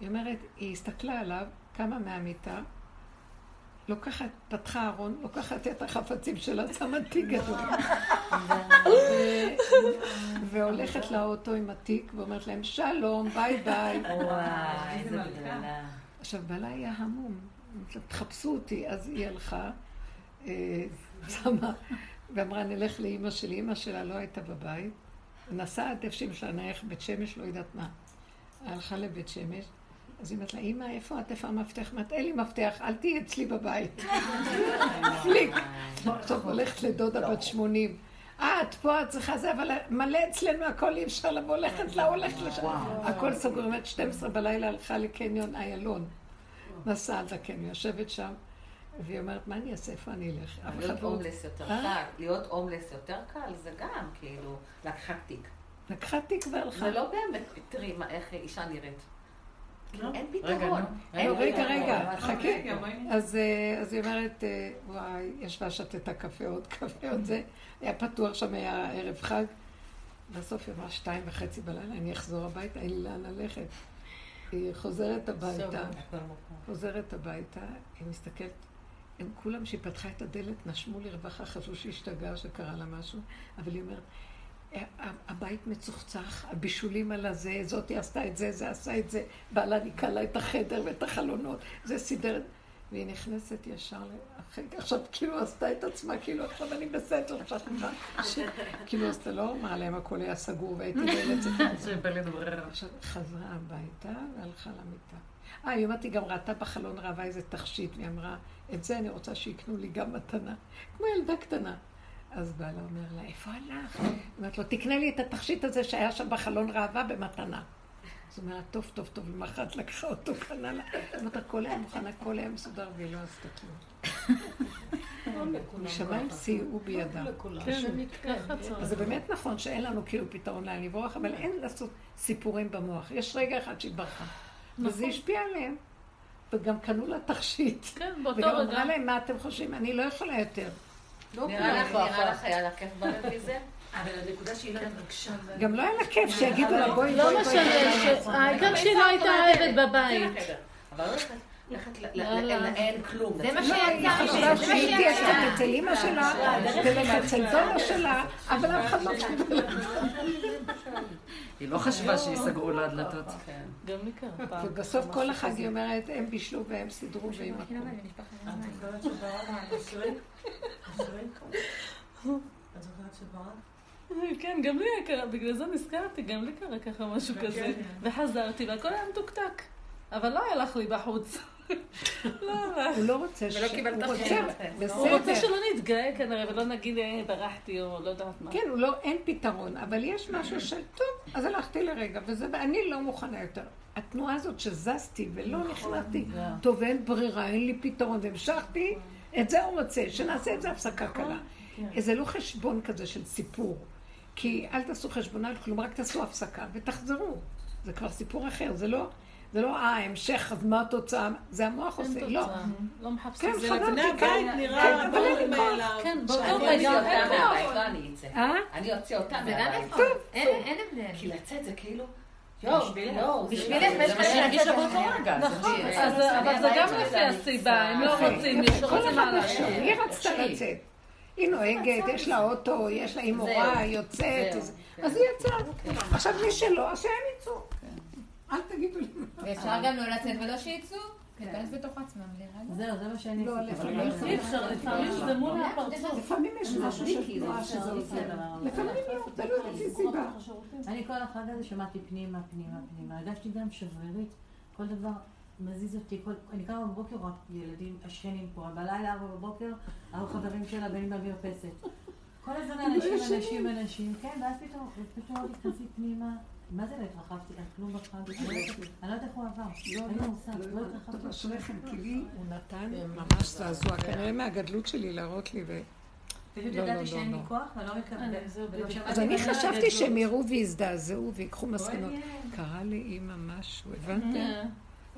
היא אומרת, היא הסתכלה עליו, קמה מהמיטה, לוקחת, פתחה ארון, לוקחת את החפצים שלה, שמה תיק גדול. והולכת לאוטו עם התיק ואומרת להם, שלום, ביי ביי. וואי, איזה גדולה. עכשיו, בעלה היה המום. תחפשו אותי. אז היא הלכה, אה, שמה, ואמרה, נלך לאימא שלי. אימא שלה לא הייתה בבית. נסעה עד איפה שאמא שלה, נניח בית שמש, לא יודעת מה. הלכה לבית שמש. אז היא אומרת לה, אמא, איפה את? איפה המפתח? אמרת, אין לי מפתח, אל תהיי אצלי בבית. (laughs) פליק. עכשיו הולכת לדודה בת 80. אה, את פה, את צריכה זה, אבל מלא אצלנו הכל, אי אפשר לבוא, הולכת לה, הולכת לשם. הכל סגור, באמת 12 בלילה הלכה לקניון איילון. נסעת לקניון, יושבת שם, והיא אומרת, מה אני אעשה, איפה אני אלך? להיות הומלס יותר קל, להיות הומלס יותר קל, זה גם, כאילו, לקחה תיק. לקחה תיק והלכה. זה לא באמת, תראי איך אישה נראית. לא. אין פתרון. רגע, רגע, חכי. אז היא אומרת, וואי, ישבה שתתה קפה, עוד קפה, עוד זה. היה פתוח שם, היה ערב חג. בסוף היא אמרה שתיים וחצי בלילה, אני אחזור הביתה, אין לי לאן ללכת. היא חוזרת הביתה, חוזרת הביתה, היא מסתכלת, הם כולם, שהיא פתחה את הדלת, נשמו לרווחה, חשבו שהשתגעה, שקרה לה משהו, אבל היא אומרת, הבית מצוחצח, הבישולים על הזה, זאתי עשתה את זה, זה עשה את זה, בעלה ניקה לה את החדר ואת החלונות, זה סידר, והיא נכנסת ישר לחדר, עכשיו כאילו עשתה את עצמה, כאילו עכשיו אני בסדר, עכשיו כאילו אז אתה לא אמרה להם הכל היה סגור והייתי (laughs) זה עכשיו חזרה הביתה והלכה למיטה. אה, היא אומרת, היא גם ראתה בחלון ראווה איזה תכשיט, והיא אמרה, את זה אני רוצה שיקנו לי גם מתנה, כמו ילדה קטנה. אז בעלה אומר לה, איפה הלך? היא אומרת לו, תקנה לי את התכשיט הזה שהיה שם בחלון ראווה במתנה. אז הוא אומר טוב, טוב, טוב, למחרת לקחה אותו, קנה לה. זאת אומרת, הכל היה מוכן, הכל היה מסודר, והיא לא עשתה כלום. משמיים סייעו בידה. אז זה באמת נכון שאין לנו כאילו פתרון לאן לברוח, אבל אין לעשות סיפורים במוח. יש רגע אחד שהיא ברחה. וזה השפיע עליהם. וגם קנו לה תכשיט. כן, באותו וגם רגע. אמרה להם, מה אתם חושבים? אני לא יכולה יותר. נראה לך, נראה לך היה לה כיף בזה? (laughs) אבל הנקודה שהיא לא התרגשה. גם לא היה לה כיף שיגידו לה, בואי, לא בואי, בואי. משנה, ש- העיקר שהיא לא הייתה עבד בבית. אבל לא ללכת- אין כלום. זה מה לא, היא שיצא חשבה זה מה שהיא תהיה אצל אימא שלה, אצל דודה שלה, אבל אף אחד לא קיבל. היא לא חשבה שיסגרו לה הדלתות. גם לי קרה פעם. ובסוף כל החג היא אומרת, הם בישלו והם סידרו והם (laughs) זוכרת שברק? כן, גם לי היה קרה, בגלל זה נזכרתי, גם לי קרה ככה משהו כן, כזה. כן. וחזרתי, והכל היה מתוקתק. אבל לא הלך לי בחוץ. לא הלך. הוא לא רוצה ש... ולא קיבלת. רוצה, הוא רוצה. שלא נתגאה כנראה, ולא נגיד "אה, ברחתי או לא יודעת מה. כן, הוא לא, אין פתרון, אבל יש משהו של, טוב, אז הלכתי לרגע, וזה, אני לא מוכנה יותר. התנועה הזאת שזזתי ולא נכנסתי, טוב, אין ברירה, אין לי פתרון, והמשכתי, את זה הוא רוצה, שנעשה את זה הפסקה קלה. זה לא חשבון כזה של סיפור, כי אל תעשו חשבון על כלום, רק תעשו הפסקה ותחזרו. זה כבר סיפור אחר, זה לא, זה לא, אה, המשך, אז מה התוצאה? זה המוח עושה, לא. לא מחפשים. כן, זה לבני כן, הבית כן, נראה לי ברור. מאליו. כן, באותו אני רגע אוציא אותה. מהבית, לא אני אצא. אה? אני אוציא אותה זה גם מהבית. נכון. אין הבדל. כי לצאת זה כאילו... בשבילך יש לך מהבית. באותו רגע. נכון, אבל זה אני גם לפי הסיבה, הם לא רוצים, רוצים הלאה. היא רצתה. לצאת. היא נוהגת, יש לה אוטו, יש לה, היא מורה, היא יוצאת, כן. אז היא יצאה. עכשיו מי שלא, אז שהם יצאו. אל תגידו לי. ואפשר גם לא לצאת ולא שיצאו. להיכנס בתוך עצמם, להירגע. זהו, זה מה שאני לא. לפעמים אי אפשר, לפעמים זה מול הפרצוף. לפעמים יש משהו של תנועה שזה עוזר. אבל- לפעמים לא, תלוי לפי סיבה. אני כל החג הזה שמעתי פנימה, פנימה, פנימה. הרגשתי גם שברירית. כל דבר מזיז אותי. אני קמה בבוקר, רק ילדים, השכנים פה. בלילה, ארבע בבוקר, היו חברים של הבנים במרפסת. כל הזמן אנשים, אנשים, אנשים. כן, ואז פתאום, פתאום עוד התכנסי פנימה. מה זה לא התרחבתי? על כלום בחג. אני לא יודעת- אני לא יודעת איך הוא עבר. אין לי מושג, לא התרחבתי. טוב, אשריכם, כי לי הוא נתן ממש זעזוע, כנראה מהגדלות שלי להראות לי ו... פשוט לא, לא, ידעתי לא, שאין לי לא. כוח ואני לא מקבלת. אז אני חשבתי. שהם יראו ויזדעזעו ויקחו מסקנות. קרה לאימא משהו, הבנתם?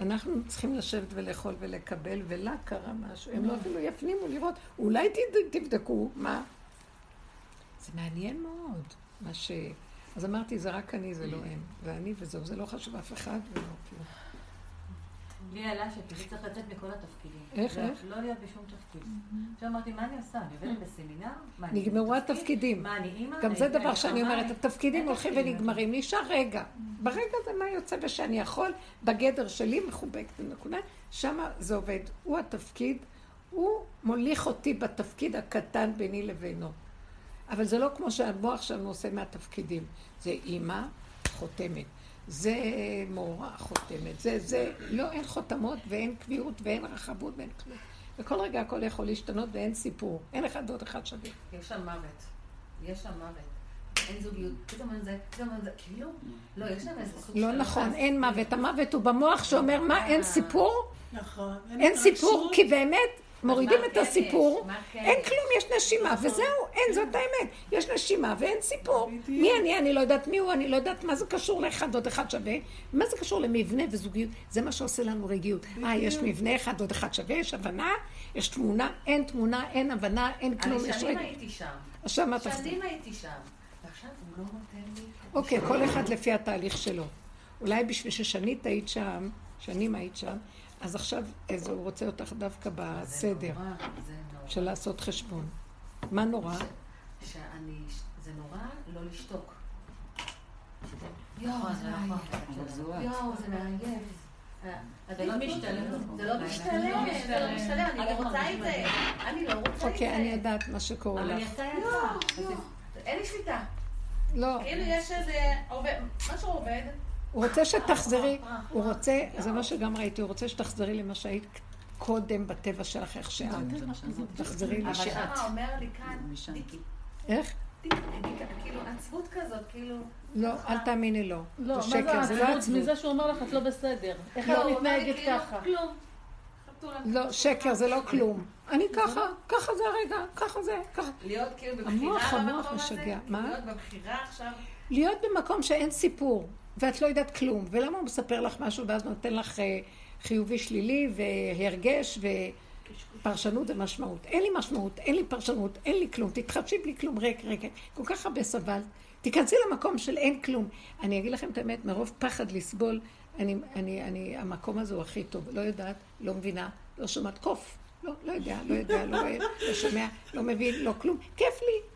אנחנו צריכים לשבת ולאכול ולקבל, ולה קרה משהו. הם לא אפילו יפנימו לראות, אולי תבדקו מה. זה מעניין מאוד, מה ש... אז אמרתי, זה רק אני, זה לא הם. ואני וזהו, זה לא חשוב אף אחד ולא כלום. לי עלה שפשוט צריך לצאת מכל התפקידים. איך, לא- איך? לא להיות בשום תפקיד. עכשיו אמרתי, מה אני עושה? אני עובדת בסמינר? נגמרו? התפקידים. מה, אני אימא? גם זה דבר אני שאני? אומרת, התפקידים הולכים. ונגמרים, נשאר רגע. ברגע זה מה יוצא ושאני יכול, בגדר שלי, מחובקת בנקודה, שם זה עובד. הוא התפקיד, הוא מוליך אותי בתפקיד הקטן ביני לבינו. אבל זה לא כמו שהמוח שלנו עושה מהתפקידים. זה אימא חותמת, זה מורה חותמת, זה, זה, לא, אין חותמות ואין קביעות ואין רחבות ואין כלום. וכל רגע הכל יכול להשתנות ואין סיפור. אין אחד ועוד אחד שווה. יש שם מוות. יש שם מוות. אין זוגיות. פתאום אין זה, פתאום אין זה. כאילו, לא, יש שם איזה סוג של... לא נכון. אין מוות. המוות הוא במוח שאומר, מה, אין סיפור? נכון. אין סיפור, כי באמת מורידים את כן הסיפור, כן אין? כלום, יש נשימה, וזהו, אין, זאת האמת. יש נשימה ואין סיפור. מי אני, אני לא יודעת מי הוא, אני לא יודעת מה זה קשור לאחד עוד אחד שווה, מה זה קשור למבנה וזוגיות, זה מה שעושה לנו רגיעות. אה, יש מבנה אחד עוד אחד שווה, יש הבנה, יש תמונה, אין תמונה, אין הבנה, אין כלום, אני יש שנים. הייתי שם. עכשיו מה תחזור? שנים הייתי שם. ועכשיו הוא לא נותן לי... אוקיי, כל אחד לפי התהליך שלו. אולי בשביל ששנית היית שם, שנים היית שם, אז עכשיו איזה, הוא רוצה אותך דווקא בסדר. של לעשות חשבון. מה נורא? שאני... זה נורא לא לשתוק. יואו, זה נכון. יואו, זה מעייף. זה לא משתלם. זה לא משתלם, זה לא משתלם, אני לא רוצה את זה. אני לא רוצה את זה. אוקיי, אני יודעת מה שקורה אבל לך. יצא לא, יצא. אין לי שליטה. לא, כאילו יש איזה עובד, משהו עובד. הוא רוצה שתחזרי, הוא רוצה, זה מה שגם ראיתי, הוא רוצה שתחזרי למה שהיית קודם בטבע שלך, איך שאת. תחזרי אבל לשאת. שמה אומר לי כאן, איך? כאילו עצבות כזאת, כאילו... לא, אל תאמיני לו. לא, מה זה זה לא? עצבות. מזה שהוא אומר לך, את לא בסדר. איך לא, את הוא אומר לי, מתנהגת כאילו, ככה? לא, שקר, זה לא כלום. אני ככה, ככה זה הרגע, ככה זה, ככה. להיות כאילו המוח, בבחירה המוח במקום הזה, משגע. כאילו מה? להיות בבחירה עכשיו. להיות במקום שאין סיפור, ואת לא יודעת כלום, ולמה הוא מספר לך משהו ואז נותן לך אה, חיובי שלילי והרגש ופרשנות ומשמעות. אין לי משמעות, אין לי פרשנות, אין לי כלום, תתחדשי בלי כלום, ריק, ריק, כל כך הרבה סבלת. תיכנסי למקום של אין כלום. אני אגיד לכם את האמת, מרוב פחד לסבול, אני, אני, אני, המקום הזה הוא הכי טוב. לא יודעת, לא מבינה, לא שומעת, קוף. לא, לא יודע, לא יודע, לא רואה, לא שומע, לא מבין, לא כלום. כיף לי.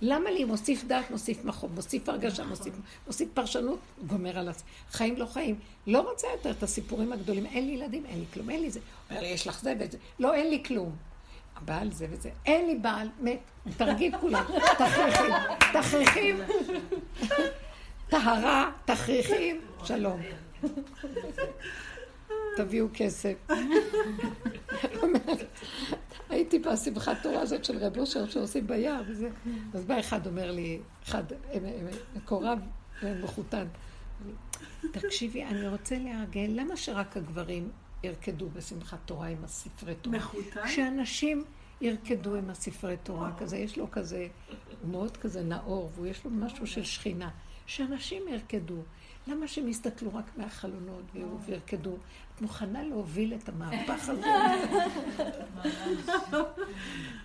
למה לי? מוסיף דעת, מוסיף מחום, מוסיף הרגשה, מוסיף, מוסיף פרשנות, גומר על עצמי. חיים לא חיים. לא רוצה יותר את הסיפורים הגדולים. אין לי ילדים, אין לי כלום, אין לי זה. אומר לי, יש לך זה וזה. לא, אין לי כלום. הבעל זה וזה. אין לי בעל, מת. תרגיל כולם. (laughs) תכריכים, תכריכים. טהרה, תכריכים, שלום. תביאו כסף. (laughs) הייתי בשמחת תורה הזאת של רב אושר שעושים ביער וזה. אז בא אחד אומר לי, אחד, מקורב אה, מחותן, תקשיבי, אני רוצה לארגן, למה שרק הגברים ירקדו בשמחת תורה עם הספרי תורה? מחותן? שאנשים ירקדו עם הספרי תורה כזה, יש לו כזה, הוא מאוד כזה נאור, ויש לו משהו של שכינה. שאנשים ירקדו. למה שהם יסתכלו רק מהחלונות וירקדו? מוכנה להוביל את המהפך הזה?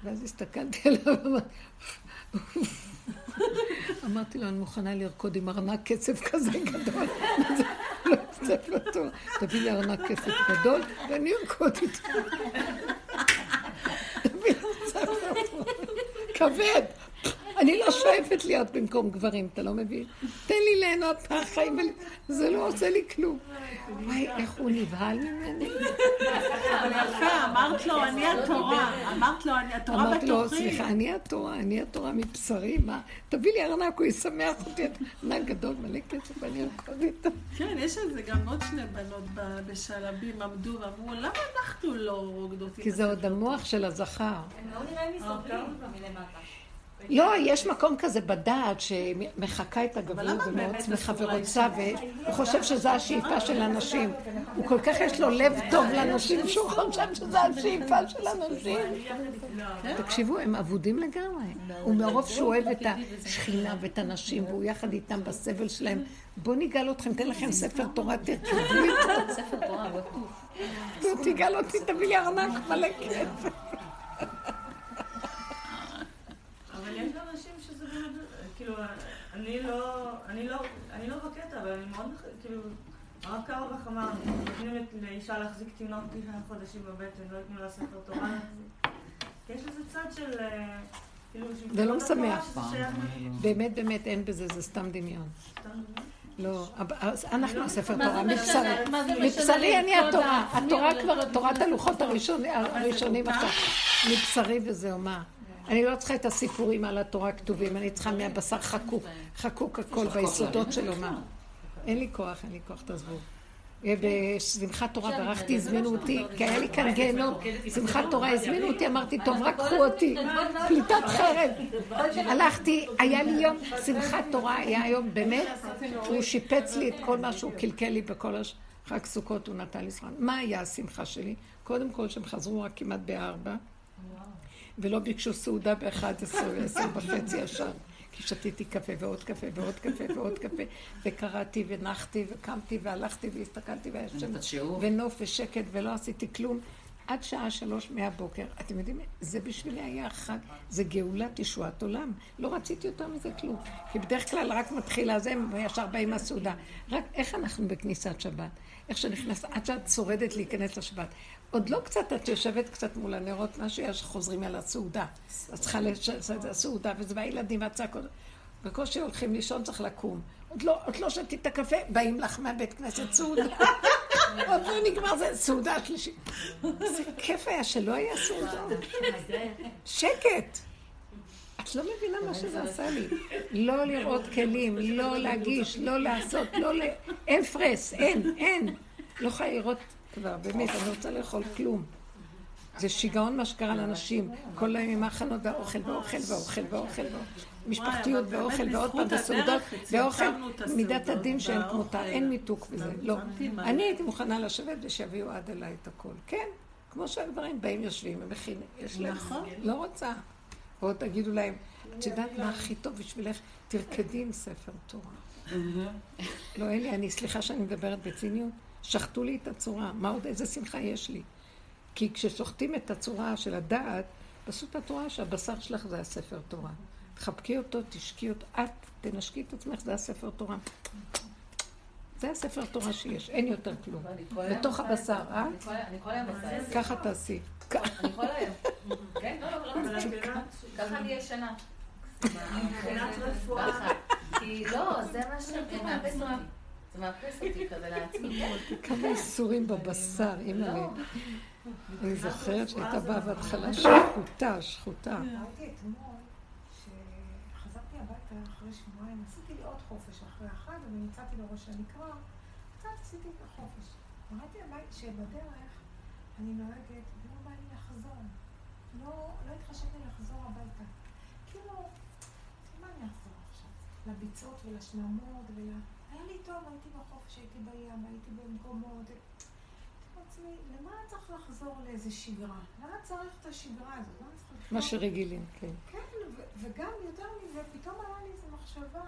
ואז הסתכלתי עליו אמרתי לו, אני מוכנה לרקוד עם ארנק כסף כזה גדול. לא תורה. תביא לי ארנק כסף גדול ואני ארקוד איתו. תביא לי. כבד. אני לא שואפת להיות במקום גברים, אתה לא מבין? תן לי ליהנות מהחיים, זה לא עושה לי כלום. וואי, איך הוא נבהל ממני. אבל יפה, אמרת לו, אני התורה. אמרת לו, אני התורה אמרתי לו, בתוכי. סליחה, אני התורה, אני התורה מבשרי, מה? תביא לי ארנק, הוא ישמח אותי. ארנק גדול, מלא כסף, אני ארקוד איתו. כן, יש על זה גם עוד שני בנות ב- בשלבים עמדו ואמרו, למה אנחנו לא רוקדות עם כי זה עוד המוח של הזכר. הם לא נראים לי סובלים מלמטה. לא, יש מקום כזה בדעת שמחקה את הגבלות ומאוד שמחה ורוצה, והוא חושב שזו השאיפה של הנשים. הוא כל כך יש לו לב טוב לנשים, שהוא חושב שזו השאיפה של הנשים. תקשיבו, הם אבודים לגמרי. ומרוב שהוא אוהב את השכינה ואת הנשים, והוא יחד איתם בסבל שלהם, בואו נגאל אתכם, תן לכם ספר תורה, תרקדו איתו. ספר תורה, הוא. נו, תגאל אותי, תביא לי ארנק מלא כסף. יש אנשים שזה באמת, כאילו, אני לא, אני לא, אני לא בקטע, אבל אני מאוד, כאילו, הרב קרבך אמר, נותנים לאישה להחזיק תינוק תשעה חודשים בבטן, לא ייתנו לה ספר תורה יש איזה צד של, אה, כאילו, שהיא זה לא משמח. באמת, באמת, אין בזה, זה סתם דמיון. לא, אנחנו מה זה תורה? מבשרי. מבשרי אני התורה. התורה כבר, תורת הלוחות הראשונים עכשיו. מבשרי וזהו, מה? אני לא צריכה את הסיפורים על התורה הכתובים, אני צריכה מהבשר חקוק, חקוק הכל ביסודות שלו, מה? אין לי כוח, אין לי כוח, תעזבו. אה, בשמחת תורה ברחתי, הזמינו אותי, כי היה לי כאן גיהנום. שמחת תורה הזמינו אותי, אמרתי, טוב, רק קחו אותי. פליטת חרב. הלכתי, היה לי יום שמחת תורה, היה יום באמת, הוא שיפץ לי את כל מה שהוא קלקל לי בכל הש... חג סוכות, הוא נתן לי זמן. מה היה השמחה שלי? קודם כל, שהם חזרו רק כמעט בארבע, ולא ביקשו סעודה ב-11 ו-10 וחצי ישר. כי שתיתי קפה ועוד קפה ועוד קפה ועוד קפה, וקראתי ונחתי וקמתי והלכתי והסתכלתי והיה שם? ונוף ושקט ולא עשיתי כלום. עד שעה שלוש מהבוקר. אתם יודעים, זה בשבילי היה חג, זה גאולת ישועת עולם. לא רציתי יותר מזה כלום. כי בדרך כלל רק מתחילה זה, וישר באים הסעודה. רק איך אנחנו בכניסת שבת? איך שנכנס, עד שאת שורדת להיכנס לשבת. עוד לא קצת, את יושבת קצת מול הנרות, משהו יש חוזרים על הסעודה. אז צריכה לעשות את הסעודה, וזה והילדים והצעקות. בקושי הולכים לישון, צריך לקום. עוד לא, עוד לא שתית את הקפה, באים לך מהבית כנסת סעודה. (laughs) עוד לא נגמר, זה סעודה שלישית. איזה כיף היה שלא היה סעודה. שקט. את לא מבינה מה שזה עשה לי. לא לראות כלים, לא להגיש, לא לעשות, לא ל... אין פרס, אין, אין. לא יכולה לראות כבר, באמת, אני לא רוצה לאכול כלום. זה שיגעון מה שקרה לאנשים. כל היום עם ההכנות והאוכל והאוכל והאוכל והאוכל. משפחתיות ואוכל ועוד פעם וסעודות הדרך ואוכל. מידת הדין שאין. כמותה, אין מיתוק בזה, לא. אני הייתי מוכנה לשבת ושיביאו עד אליי את הכל. כן, כמו שהגברים באים יושבים, הם מכינים, יש להם, נכון. לא רוצה. או תגידו להם, את יודעת מה הכי טוב בשבילך? תרקדי עם ספר תורה. לא, אין לי, אני, סליחה שאני מדברת בציניות, שחטו לי את הצורה, מה עוד, איזה שמחה יש לי? כי כששוחטים את הצורה של הדעת, פשוט את רואה שהבשר שלך זה הספר תורה. תחבקי אותו, תשקי אותו, את תנשקי את עצמך, זה הספר תורה. זה הספר תורה שיש, אין יותר כלום. בתוך הבשר, אה? אני כל היום זה. ככה תעשי. אני כל היום. כן, לא, לא, לא. יודעת ככה אני ישנה. מבחינת רפואה. כי לא, זה מה מאפס אותי. זה מאפס אותי כזה לעצמי. כן. כמה איסורים בבשר, אימא'לה. אני זוכרת שהייתה באה בהתחלה שחוטה, שחוטה. ראיתי אתמול שחזרתי הביתה אחרי שבועיים, עשיתי לי עוד חופש אחרי החג, אבל יצאתי לראש הנקרא, קצת עשיתי את החופש. הבית שבדרך אני נוהגת, ולא בא לי לחזור. לא, לא התחשק לי לחזור הביתה. כאילו, מה אני אחזור עכשיו? לביצות ולשלמות ול... היה לי טוב, הייתי בחופש, הייתי בים, הייתי במקומות. לעצמי, למה צריך לחזור לאיזה שגרה? למה צריך את השגרה הזאת? למה צריך לחזור? מה שרגילים, כן. כן, ו- וגם יותר מזה, פתאום עלה לי איזו מחשבה,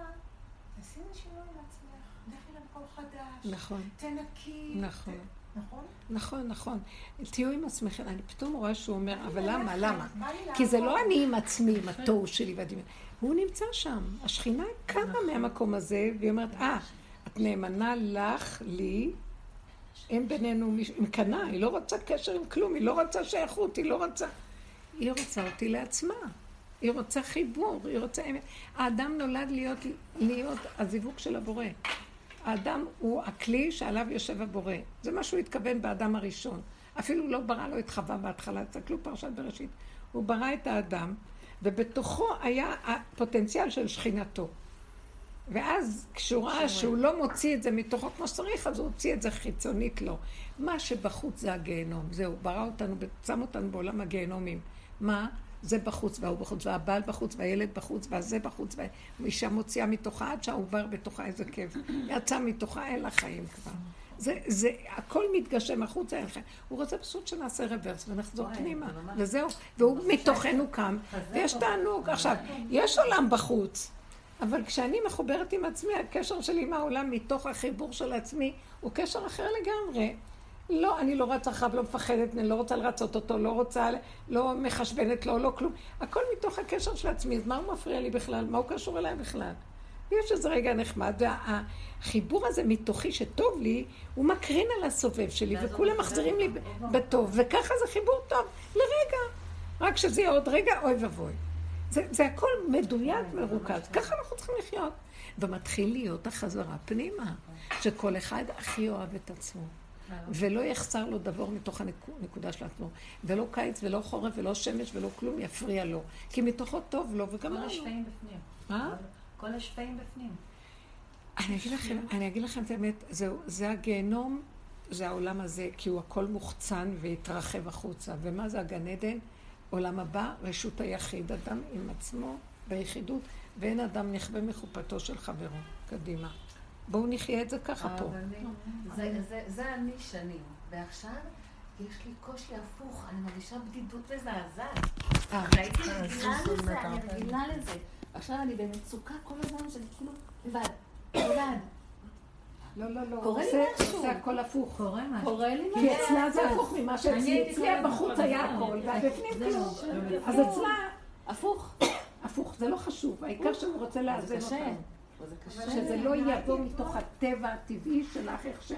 תעשי איזה שינוי עם עצמך, לכי למקום חדש, נכון, תנקי. נכון. ת- נכון? נכון, נכון. תהיו עם עצמכם. אני פתאום רואה שהוא אומר, אבל למה, למה? כי זה לא. אני עם עצמי, עם התוהו שלי והדמיון. הוא נמצא שם. השכינה קמה מהמקום הזה, והיא אומרת, אה, את נאמנה לך, לי, אין בינינו מיש... עם קנה, היא לא רוצה קשר עם כלום, היא לא רוצה שייכות, היא לא רוצה... היא רוצה אותי לעצמה. היא רוצה חיבור, היא רוצה. האדם נולד להיות, להיות הזיווג של הבורא. האדם הוא הכלי שעליו יושב הבורא. זה מה שהוא התכוון באדם הראשון. אפילו לא ברא לו את חווה בהתחלה, תסתכלו פרשת בראשית. הוא ברא את האדם, ובתוכו היה הפוטנציאל של שכינתו. ואז כשהוא ראה שהוא לא מוציא את זה מתוכו כמו שצריך, אז הוא הוציא את זה חיצונית לו. מה שבחוץ זה הגיהנום. זהו, ברא אותנו, שם אותנו בעולם הגיהנומים. מה? זה בחוץ, וההוא בחוץ, והבעל בחוץ, והילד בחוץ, והזה בחוץ, ואישה מוציאה מתוכה עד שהעובר בתוכה איזה כיף. יצא מתוכה, אין לה חיים כבר. זה, זה, הכל מתגשם החוצה, חיים. הוא רוצה פשוט שנעשה רוורס ונחזור פנימה, וזהו. והוא מתוכנו קם, ויש תענוג. עכשיו, יש עולם בחוץ, אבל כשאני מחוברת עם עצמי, הקשר שלי עם העולם מתוך החיבור של עצמי, הוא קשר אחר לגמרי. לא, אני לא רצה אחריו, לא מפחדת, אני לא רוצה לרצות אותו, לא רוצה, לא מחשבנת לו, לא כלום. הכל מתוך הקשר של עצמי, אז מה הוא מפריע לי בכלל? מה הוא קשור אליי בכלל? יש איזה רגע נחמד, והחיבור הזה מתוכי שטוב לי, הוא מקרין על הסובב שלי, וכולם מחזירים לי בטוב, וככה זה חיבור טוב לרגע. רק שזה יהיה עוד רגע, אוי ואבוי. זה, זה הכל מדויק, מרוכז. ככה אנחנו צריכים לחיות. ומתחיל להיות החזרה פנימה, שכל אחד הכי אוהב את עצמו. ולא יחסר לו דבר מתוך הנקודה של עצמו. ולא קיץ ולא חורף ולא שמש ולא כלום יפריע לו. כי מתוכו טוב לו וגם כל. השפעים בפנים. מה? כל השפעים בפנים. אני אגיד לכם, אני אגיד לכם את האמת, זהו, זה הגיהנום, זה העולם הזה, כי הוא הכל מוחצן והתרחב החוצה. ומה זה הגן עדן? עולם הבא, רשות היחיד, אדם עם עצמו ביחידות, ואין אדם נכבה מחופתו של חברו. קדימה. בואו נחיה את זה ככה פה. זה- זה- זה אני שנים, ועכשיו יש לי קושי הפוך, אני מרגישה בדידות מזעזעת. אה. והייתי רגילה לזה, אני רגילה לזה. עכשיו אני במצוקה כל הזמן שאני כאילו לבד, לבד. לא, לא, לא. קורה לי משהו. זה הכל הפוך. קורה משהו. קורה לי כי משהו. אצלה זה הפוך ממה שאצלי. הייתי אצלי בחוץ היה. הכל, והבפנים זהו. כלום. אז. אצלה... הפוך. הפוך, זה לא חשוב. העיקר שהוא רוצה לאזן קשה. שזה לא יבוא מתוך הטבע הטבעי שלך, איך שאת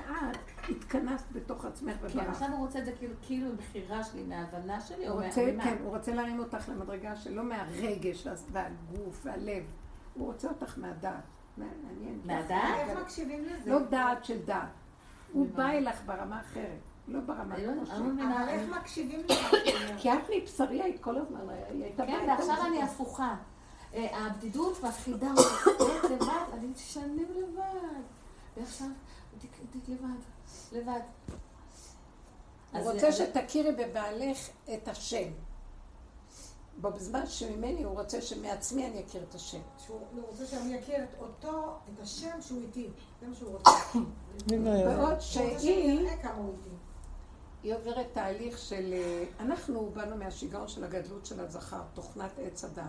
התכנסת בתוך עצמך כן, וברח. עכשיו הוא רוצה את זה כאילו, כאילו בחירה שלי, מההבנה שלי, או הוא מה- רוצה, ממה? כן, הוא רוצה להרים אותך למדרגה שלא מהרגש והגוף והלב. הוא רוצה אותך מהדעת. מעניין. מהדעת? איך מקשיבים לזה? לא דעת של דעת. הוא בא אלך ברמה אחרת, לא ברמה אני לא- לא אבל איך אני- מקשיבים לזה? כי את מבשרי היית כל הזמן, היא הייתה כן, ועכשיו אני. הפוכה. הבדידות מפחידה אותי, להיות לבד, אני שנים לבד. ועכשיו, לבד, לבד. הוא רוצה שתכירי בבעלך את השם. בזמן שממני הוא רוצה שמעצמי אני אכיר את השם. שהוא הוא רוצה שאני אכיר את אותו, את השם שהוא איתי. זה מה שהוא רוצה. בעוד הוא רוצה שאני שהיא, אראה כמה הוא איתי. היא עוברת תהליך של... אה, אנחנו באנו מהשיגעון של הגדלות של הזכר, תוכנת עץ הדת.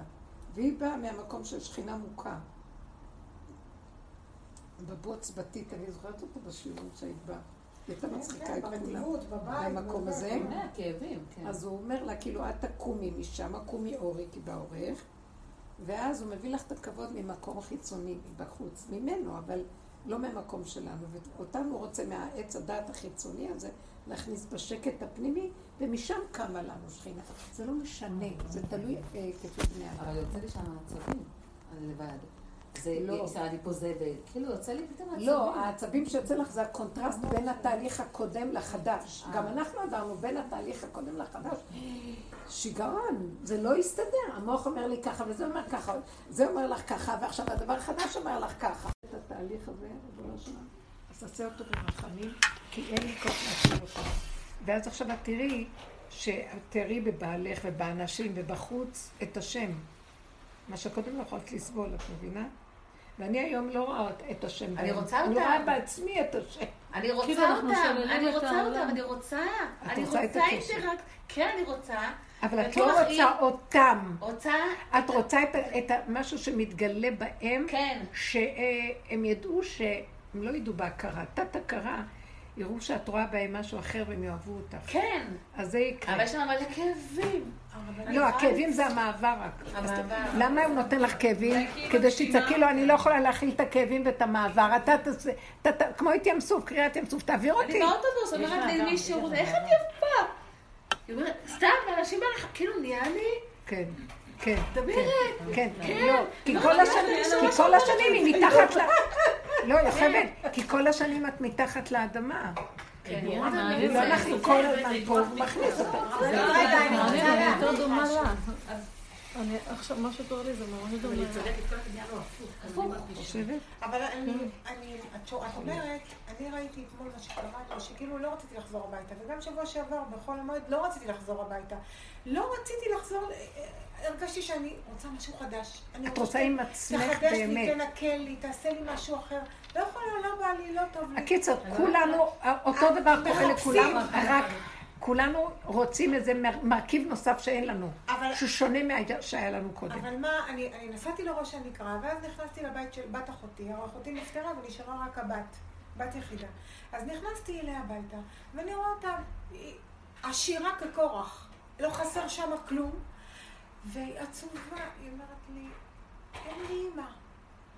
והיא באה מהמקום של שכינה מוכה. בבוץ בתית, אני זוכרת אותו בשיעורים שהיית בה. היא הייתה מצחיקה כן, את כולם. במקום הזה. כן. כן. אז הוא אומר לה, כאילו, את תקומי משם, קומי אורי, כי בעורך, ואז הוא מביא לך את הכבוד ממקום חיצוני, מבחוץ, ממנו, אבל לא מהמקום שלנו. ואותנו הוא רוצה מהעץ הדעת החיצוני הזה להכניס בשקט הפנימי, ומשם קמה לנו שכינה. זה לא משנה, זה תלוי אה, כפי בני אבל אדם. יוצא לי שם עצבים, אני לבד. זה, לא. יצא לי פה זבל. כאילו, יוצא לי פתאום עצבים. לא, העצבים שיוצא לך זה הקונטרסט בין התהליך הקודם לחדש. גם אנחנו עברנו בין התהליך הקודם לחדש. שיגעון, זה לא יסתדר. המוח אומר לי ככה, וזה אומר ככה, זה אומר לך ככה, ועכשיו הדבר החדש אומר לך ככה. את התהליך הזה, ריבונו שלנו, אז תעשה אותו ברחמים, כי אין לי כוח להשאיר אותו. ואז עכשיו את תראי, שתראי בבעלך ובאנשים ובחוץ את השם. מה שקודם לא יכולת לסבול, את מבינה? ואני היום לא רואה את השם. אני. רוצה אני אותם. רואה בעצמי את השם. אני כאילו רוצה אנחנו אותם, אני את רוצה. אותם, אני רוצה. את אני רוצה את רוצה הקשר. אינטראקט. כן, אני רוצה. אבל את לא רוצה אותם. רוצה... את רוצה את, משהו שמתגלה בהם, כן. שהם ידעו שהם לא ידעו בהכרה. תת-הכרה, יראו שאת רואה בהם משהו אחר והם יאהבו אותך. כן. אז זה יקרה. אבל יש שם מלא כאבים. לא, הכאבים זה המעבר רק. המעבר. למה הוא נותן לך כאבים? כאילו כדי. שתצעקי לו, אני לא יכולה להכיל את הכאבים ואת המעבר. אתה תעשה, כמו את ים סוף, קריאת ים סוף, תעביר אותי. אני באוטובוס, אומרת לי מישהו, איך את יפה? היא אומרת, סתם, אנשים האלה, כאילו נהיה לי... כן. כן, מדברת. כן, כן, לא, כי כל השנים, כי כל השנים היא מתחת ל... (laughs) לא, יוכבד, כי כל השנים את מתחת לאדמה. לא, אנחנו כל הזמן פה, מכניס אותה. אני יותר דומה לה. אני עכשיו, מה שקורה לי זה ממש דומה הפוך. אבל אני, אני, את אומרת, אני ראיתי אתמול מה שקרה לו, שכאילו לא רציתי לחזור הביתה, וגם שבוע שעבר בחול המועד לא רציתי לחזור הביתה. לא רציתי לחזור, אה, הרגשתי שאני רוצה משהו חדש. אני את רוצה עם עצמך תחדש לי, באמת. תנקה לי, תעשה לי משהו אחר. לא יכולה, לא בא לי, לא טוב לי. הקיצר, כולנו, אותו דבר קורה. לכולם, רק כולנו רוצים איזה מר- מרכיב נוסף שאין לנו, אבל- שהוא שונה מה שהיה לנו קודם. אבל מה, אני, אני נסעתי לראש הנקרה, ואז נכנסתי לבית של בת אחותי, אחותי נפטרה ונשארה רק הבת, בת יחידה. אז נכנסתי אליה הביתה, ואני רואה אותה היא עשירה כקורח, לא חסר שם כלום, והיא עצובה, היא אומרת לי, אין לי אימא.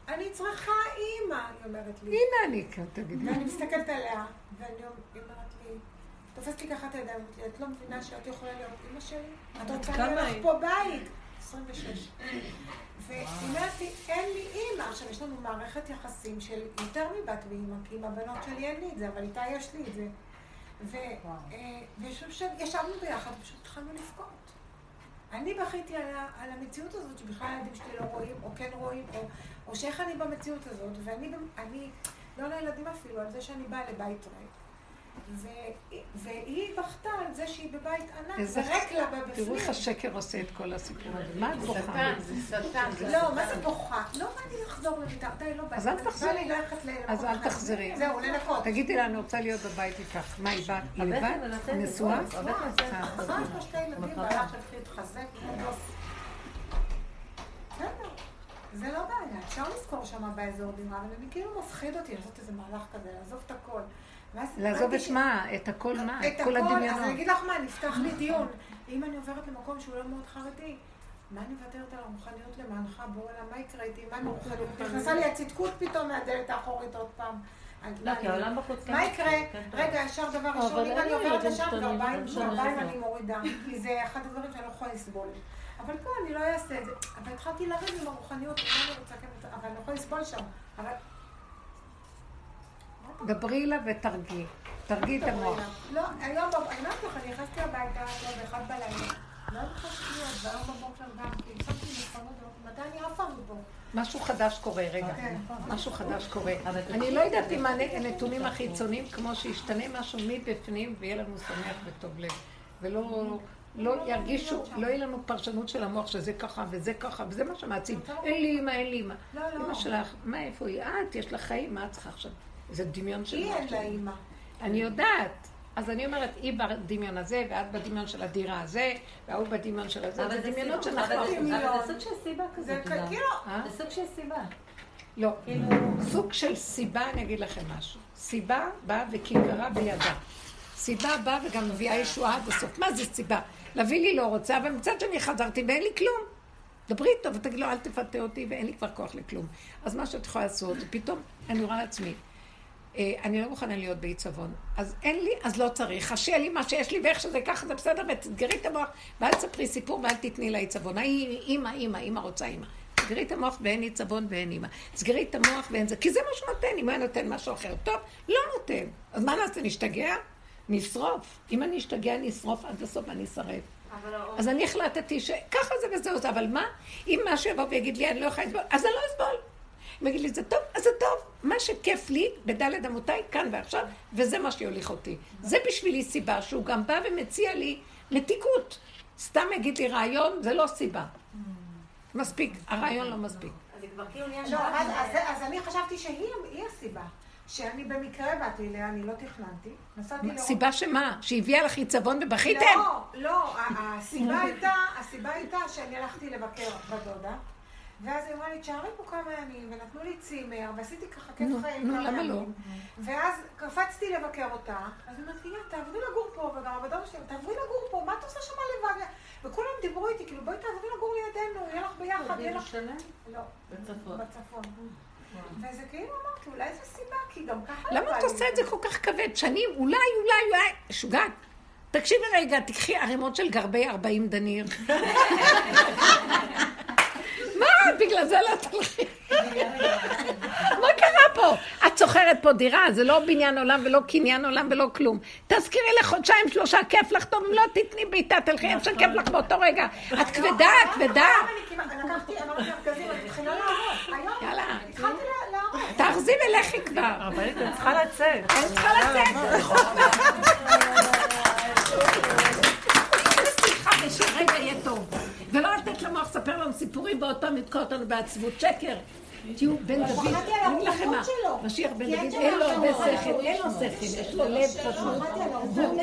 אני צריכה אימא, היא אומרת לי. הנה אני כאן, תגידי. ואני מסתכלת עליה, ואני אומרת, תופסת לי ככה את הידיים, את לא מבינה שאת יכולה להיות אימא שלי? את רוצה להיות? פה בית? 26. והיא אומרת לי, אין לי אימא. עכשיו, יש לנו מערכת יחסים של יותר מבת ואימא, כי עם הבנות שלי אין לי את זה, אבל איתה יש לי את זה. ו- אה, וישבנו ביחד, פשוט התחלנו לבכות. אני בכיתי על, על המציאות הזאת, שבכלל הילדים שלי לא רואים, או כן רואים, או, או שאיך אני במציאות הזאת, ואני, אני, לא לילדים אפילו, על זה שאני באה לבית ריק. ו- והיא בכתה על זה שהיא בבית ענק, איזה- וריק לה בבפנים. תראו איך השקר עושה את כל הסיפור הזה. מה את בוכה? שטן, זה שטן. זה לא, מה. זה בוכה? לא בא לי לחזור למיטה, די, לא בא לי. אז אל תחזרי. אז אל. תחזרי. זהו, לנקות. תגידי לה, אני רוצה להיות בבית איתך. מה, היא בת? היא לבד? נשואה? אחת יש שתי ילדים, בעלה שהתחיל להתחזק, יופי. בסדר, זה לא בעיה, אפשר לזכור שם באזור דירה, אבל אני כאילו מפחיד אותי לעשות איזה מהלך כזה, לעזוב את הכל. לעזוב את מה? את הכל מה? את כל הכל, אז. אני אגיד לך מה, נפתח לי דיון. אם אני עוברת למקום שהוא לא מאוד חרדי, מה אני מוותרת על הרוחניות למענך? אליי, מה יקרה איתי? מה עם הרוחניות? נכנסה לי הצדקות פתאום מהדלת האחורית עוד פעם. אני- לא, מה כי אני- העולם בחוץ מה כן יקרה? כן. רגע, ישר דבר אבל ראשון, אם אני עוברת לשם, גרביים. אני מורידה, כי זה אחד הדברים שאני לא יכולה לסבול. אבל פה אני לא אעשה את זה. אבל התחלתי לריב עם הרוחניות, אני כן, אבל אני לא יכולה לסבול שם. דברי לה ותרגיעי. תרגיעי את המוח. לא, היום, אני אומרת לך, אני נכנסתי הביתה, לא, באחד בלילה. לא לך שטויות, והיום בבוקר גם, כי שמתי מלחמות, מתי אני עפה מפה? משהו חדש קורה, רגע. כן. משהו חדש קורה. אני לא יודעת אם הנ- הנתונים החיצוניים, כמו שישתנה משהו מבפנים ויהיה לנו שמח וטוב לב. ולא לא ירגישו, לא יהיה לנו פרשנות של המוח שזה ככה וזה ככה, וזה מה שמעציב. אין לי אימא, אין לי אימא. לא, לא. אימא שלך, מה, איפה היא? את, יש לך חיים, מה את צריכה עכשיו? איזה דמיון של היא אין לה. אימא. אני יודעת. אז אני אומרת, היא בדמיון הזה, ואת בדמיון של הדירה הזה, וההוא בדמיון של הזה, זה זה דמיונות שאנחנו... אבל זה- זה סוג של סיבה כזאת. זה. כאילו... אה? זה סוג של סיבה. לא, כאילו- סוג של סיבה, אני אגיד לכם משהו. סיבה באה וכיכרה בידה. סיבה באה וגם מביאה ישועה עד הסוף. מה זה סיבה? להביא לי לא רוצה, אבל מצד שני חזרתי ואין לי כלום. דברי איתו ותגיד לו, אל תפתה אותי ואין לי כבר כוח לכלום. אז מה שאת יכולה לעשות, זה פתאום, אני רואה לעצמי, אני לא מוכנה להיות בעיצבון. אז אין לי, אז לא צריך. אז שיהיה לי מה שיש לי ואיך שזה ככה, זה בסדר, ותסגרי את המוח, ואל תספרי סיפור ואל תתני עיצבון. ההיא, אימא, אימא, אימא רוצה אימא. סגרי את המוח ואין עיצבון ואין אימא. סגרי את המוח ואין זה, כי זה מה שנותן. אם הוא היה נותן משהו אחר טוב, לא נותן. אז מה נעשה, נשתגע? נשרוף. אם אני אשתגע, אני אשרוף עד הסוף ואני אשרף. אז אני החלטתי שככה זה וזהו זה, אבל מה? אם משהו יבוא ויגיד לי, אני לא יכולה לסבול, אז אני לא אסבול. אם יגיד לי, זה טוב, אז זה טוב. מה שכיף לי, בדלת אמותיי, כאן ועכשיו, וזה מה שיוליך אותי. זה בשבילי סיבה שהוא גם בא ומציע לי מתיקות. סתם יגיד לי רעיון, זה לא סיבה. מספיק, הרעיון לא מספיק. אז זה כבר כאילו נהיה לא. אז, אני חשבתי שהיא היא הסיבה. שאני במקרה באתי אליה, אני לא תכננתי. נסעתי לראות... סיבה שמה? שהביאה לך עיצבון ובכיתם? לא, לא, הסיבה הייתה, הסיבה הייתה שאני הלכתי לבקר בדודה, ואז היא אמרה לי, תשארי פה כמה ימים, ונתנו לי צימר, ועשיתי ככה כיף חיים נו, כמה למה לא? ימים. ואז קפצתי לבקר אותה, אז היא אמרת לי, "יא, תעברי לגור פה, וגם הבדודה שלי, תעברי לגור פה, מה את עושה שם לבד? וכולם דיברו איתי, כאילו, בואי תעברי לגור לידינו, יהיה לך ביחד, יהיה לך... לא, בצפון. בצפון. וזה כאילו אמרתי, אולי זו סיבה, כי גם ככה... למה לא את בא לי עושה את זה כל כך כבד? שנים, אולי, אולי, אולי, שוגעת. תקשיבי רגע, תקחי ערימות של גרבי 40 דניר. (laughs) מה? בגלל זה לא תלכי. מה קרה פה? את שוכרת פה דירה, זה לא בניין עולם ולא קניין עולם ולא כלום. תזכירי לחודשיים שלושה, כיף לך טוב, אם לא תתני בעיטה, תלכי איפה שכיף לך באותו רגע. את כבדה, את כבדה. יאללה. תארזי ולכי כבר. הרבנית, אני צריכה לצאת. אני צריכה לצאת. (laughs) סליחה, ושרגע יהיה טוב. ולא לתת למוח לספר לנו סיפורים ועוד פעם לתקוע אותנו בעצבות. שקר. תהיו בן דוד, אני לכם מה. משיח בן דוד, אין לו הרבה. שכל, אין לו שכל, יש לו לב פשוט.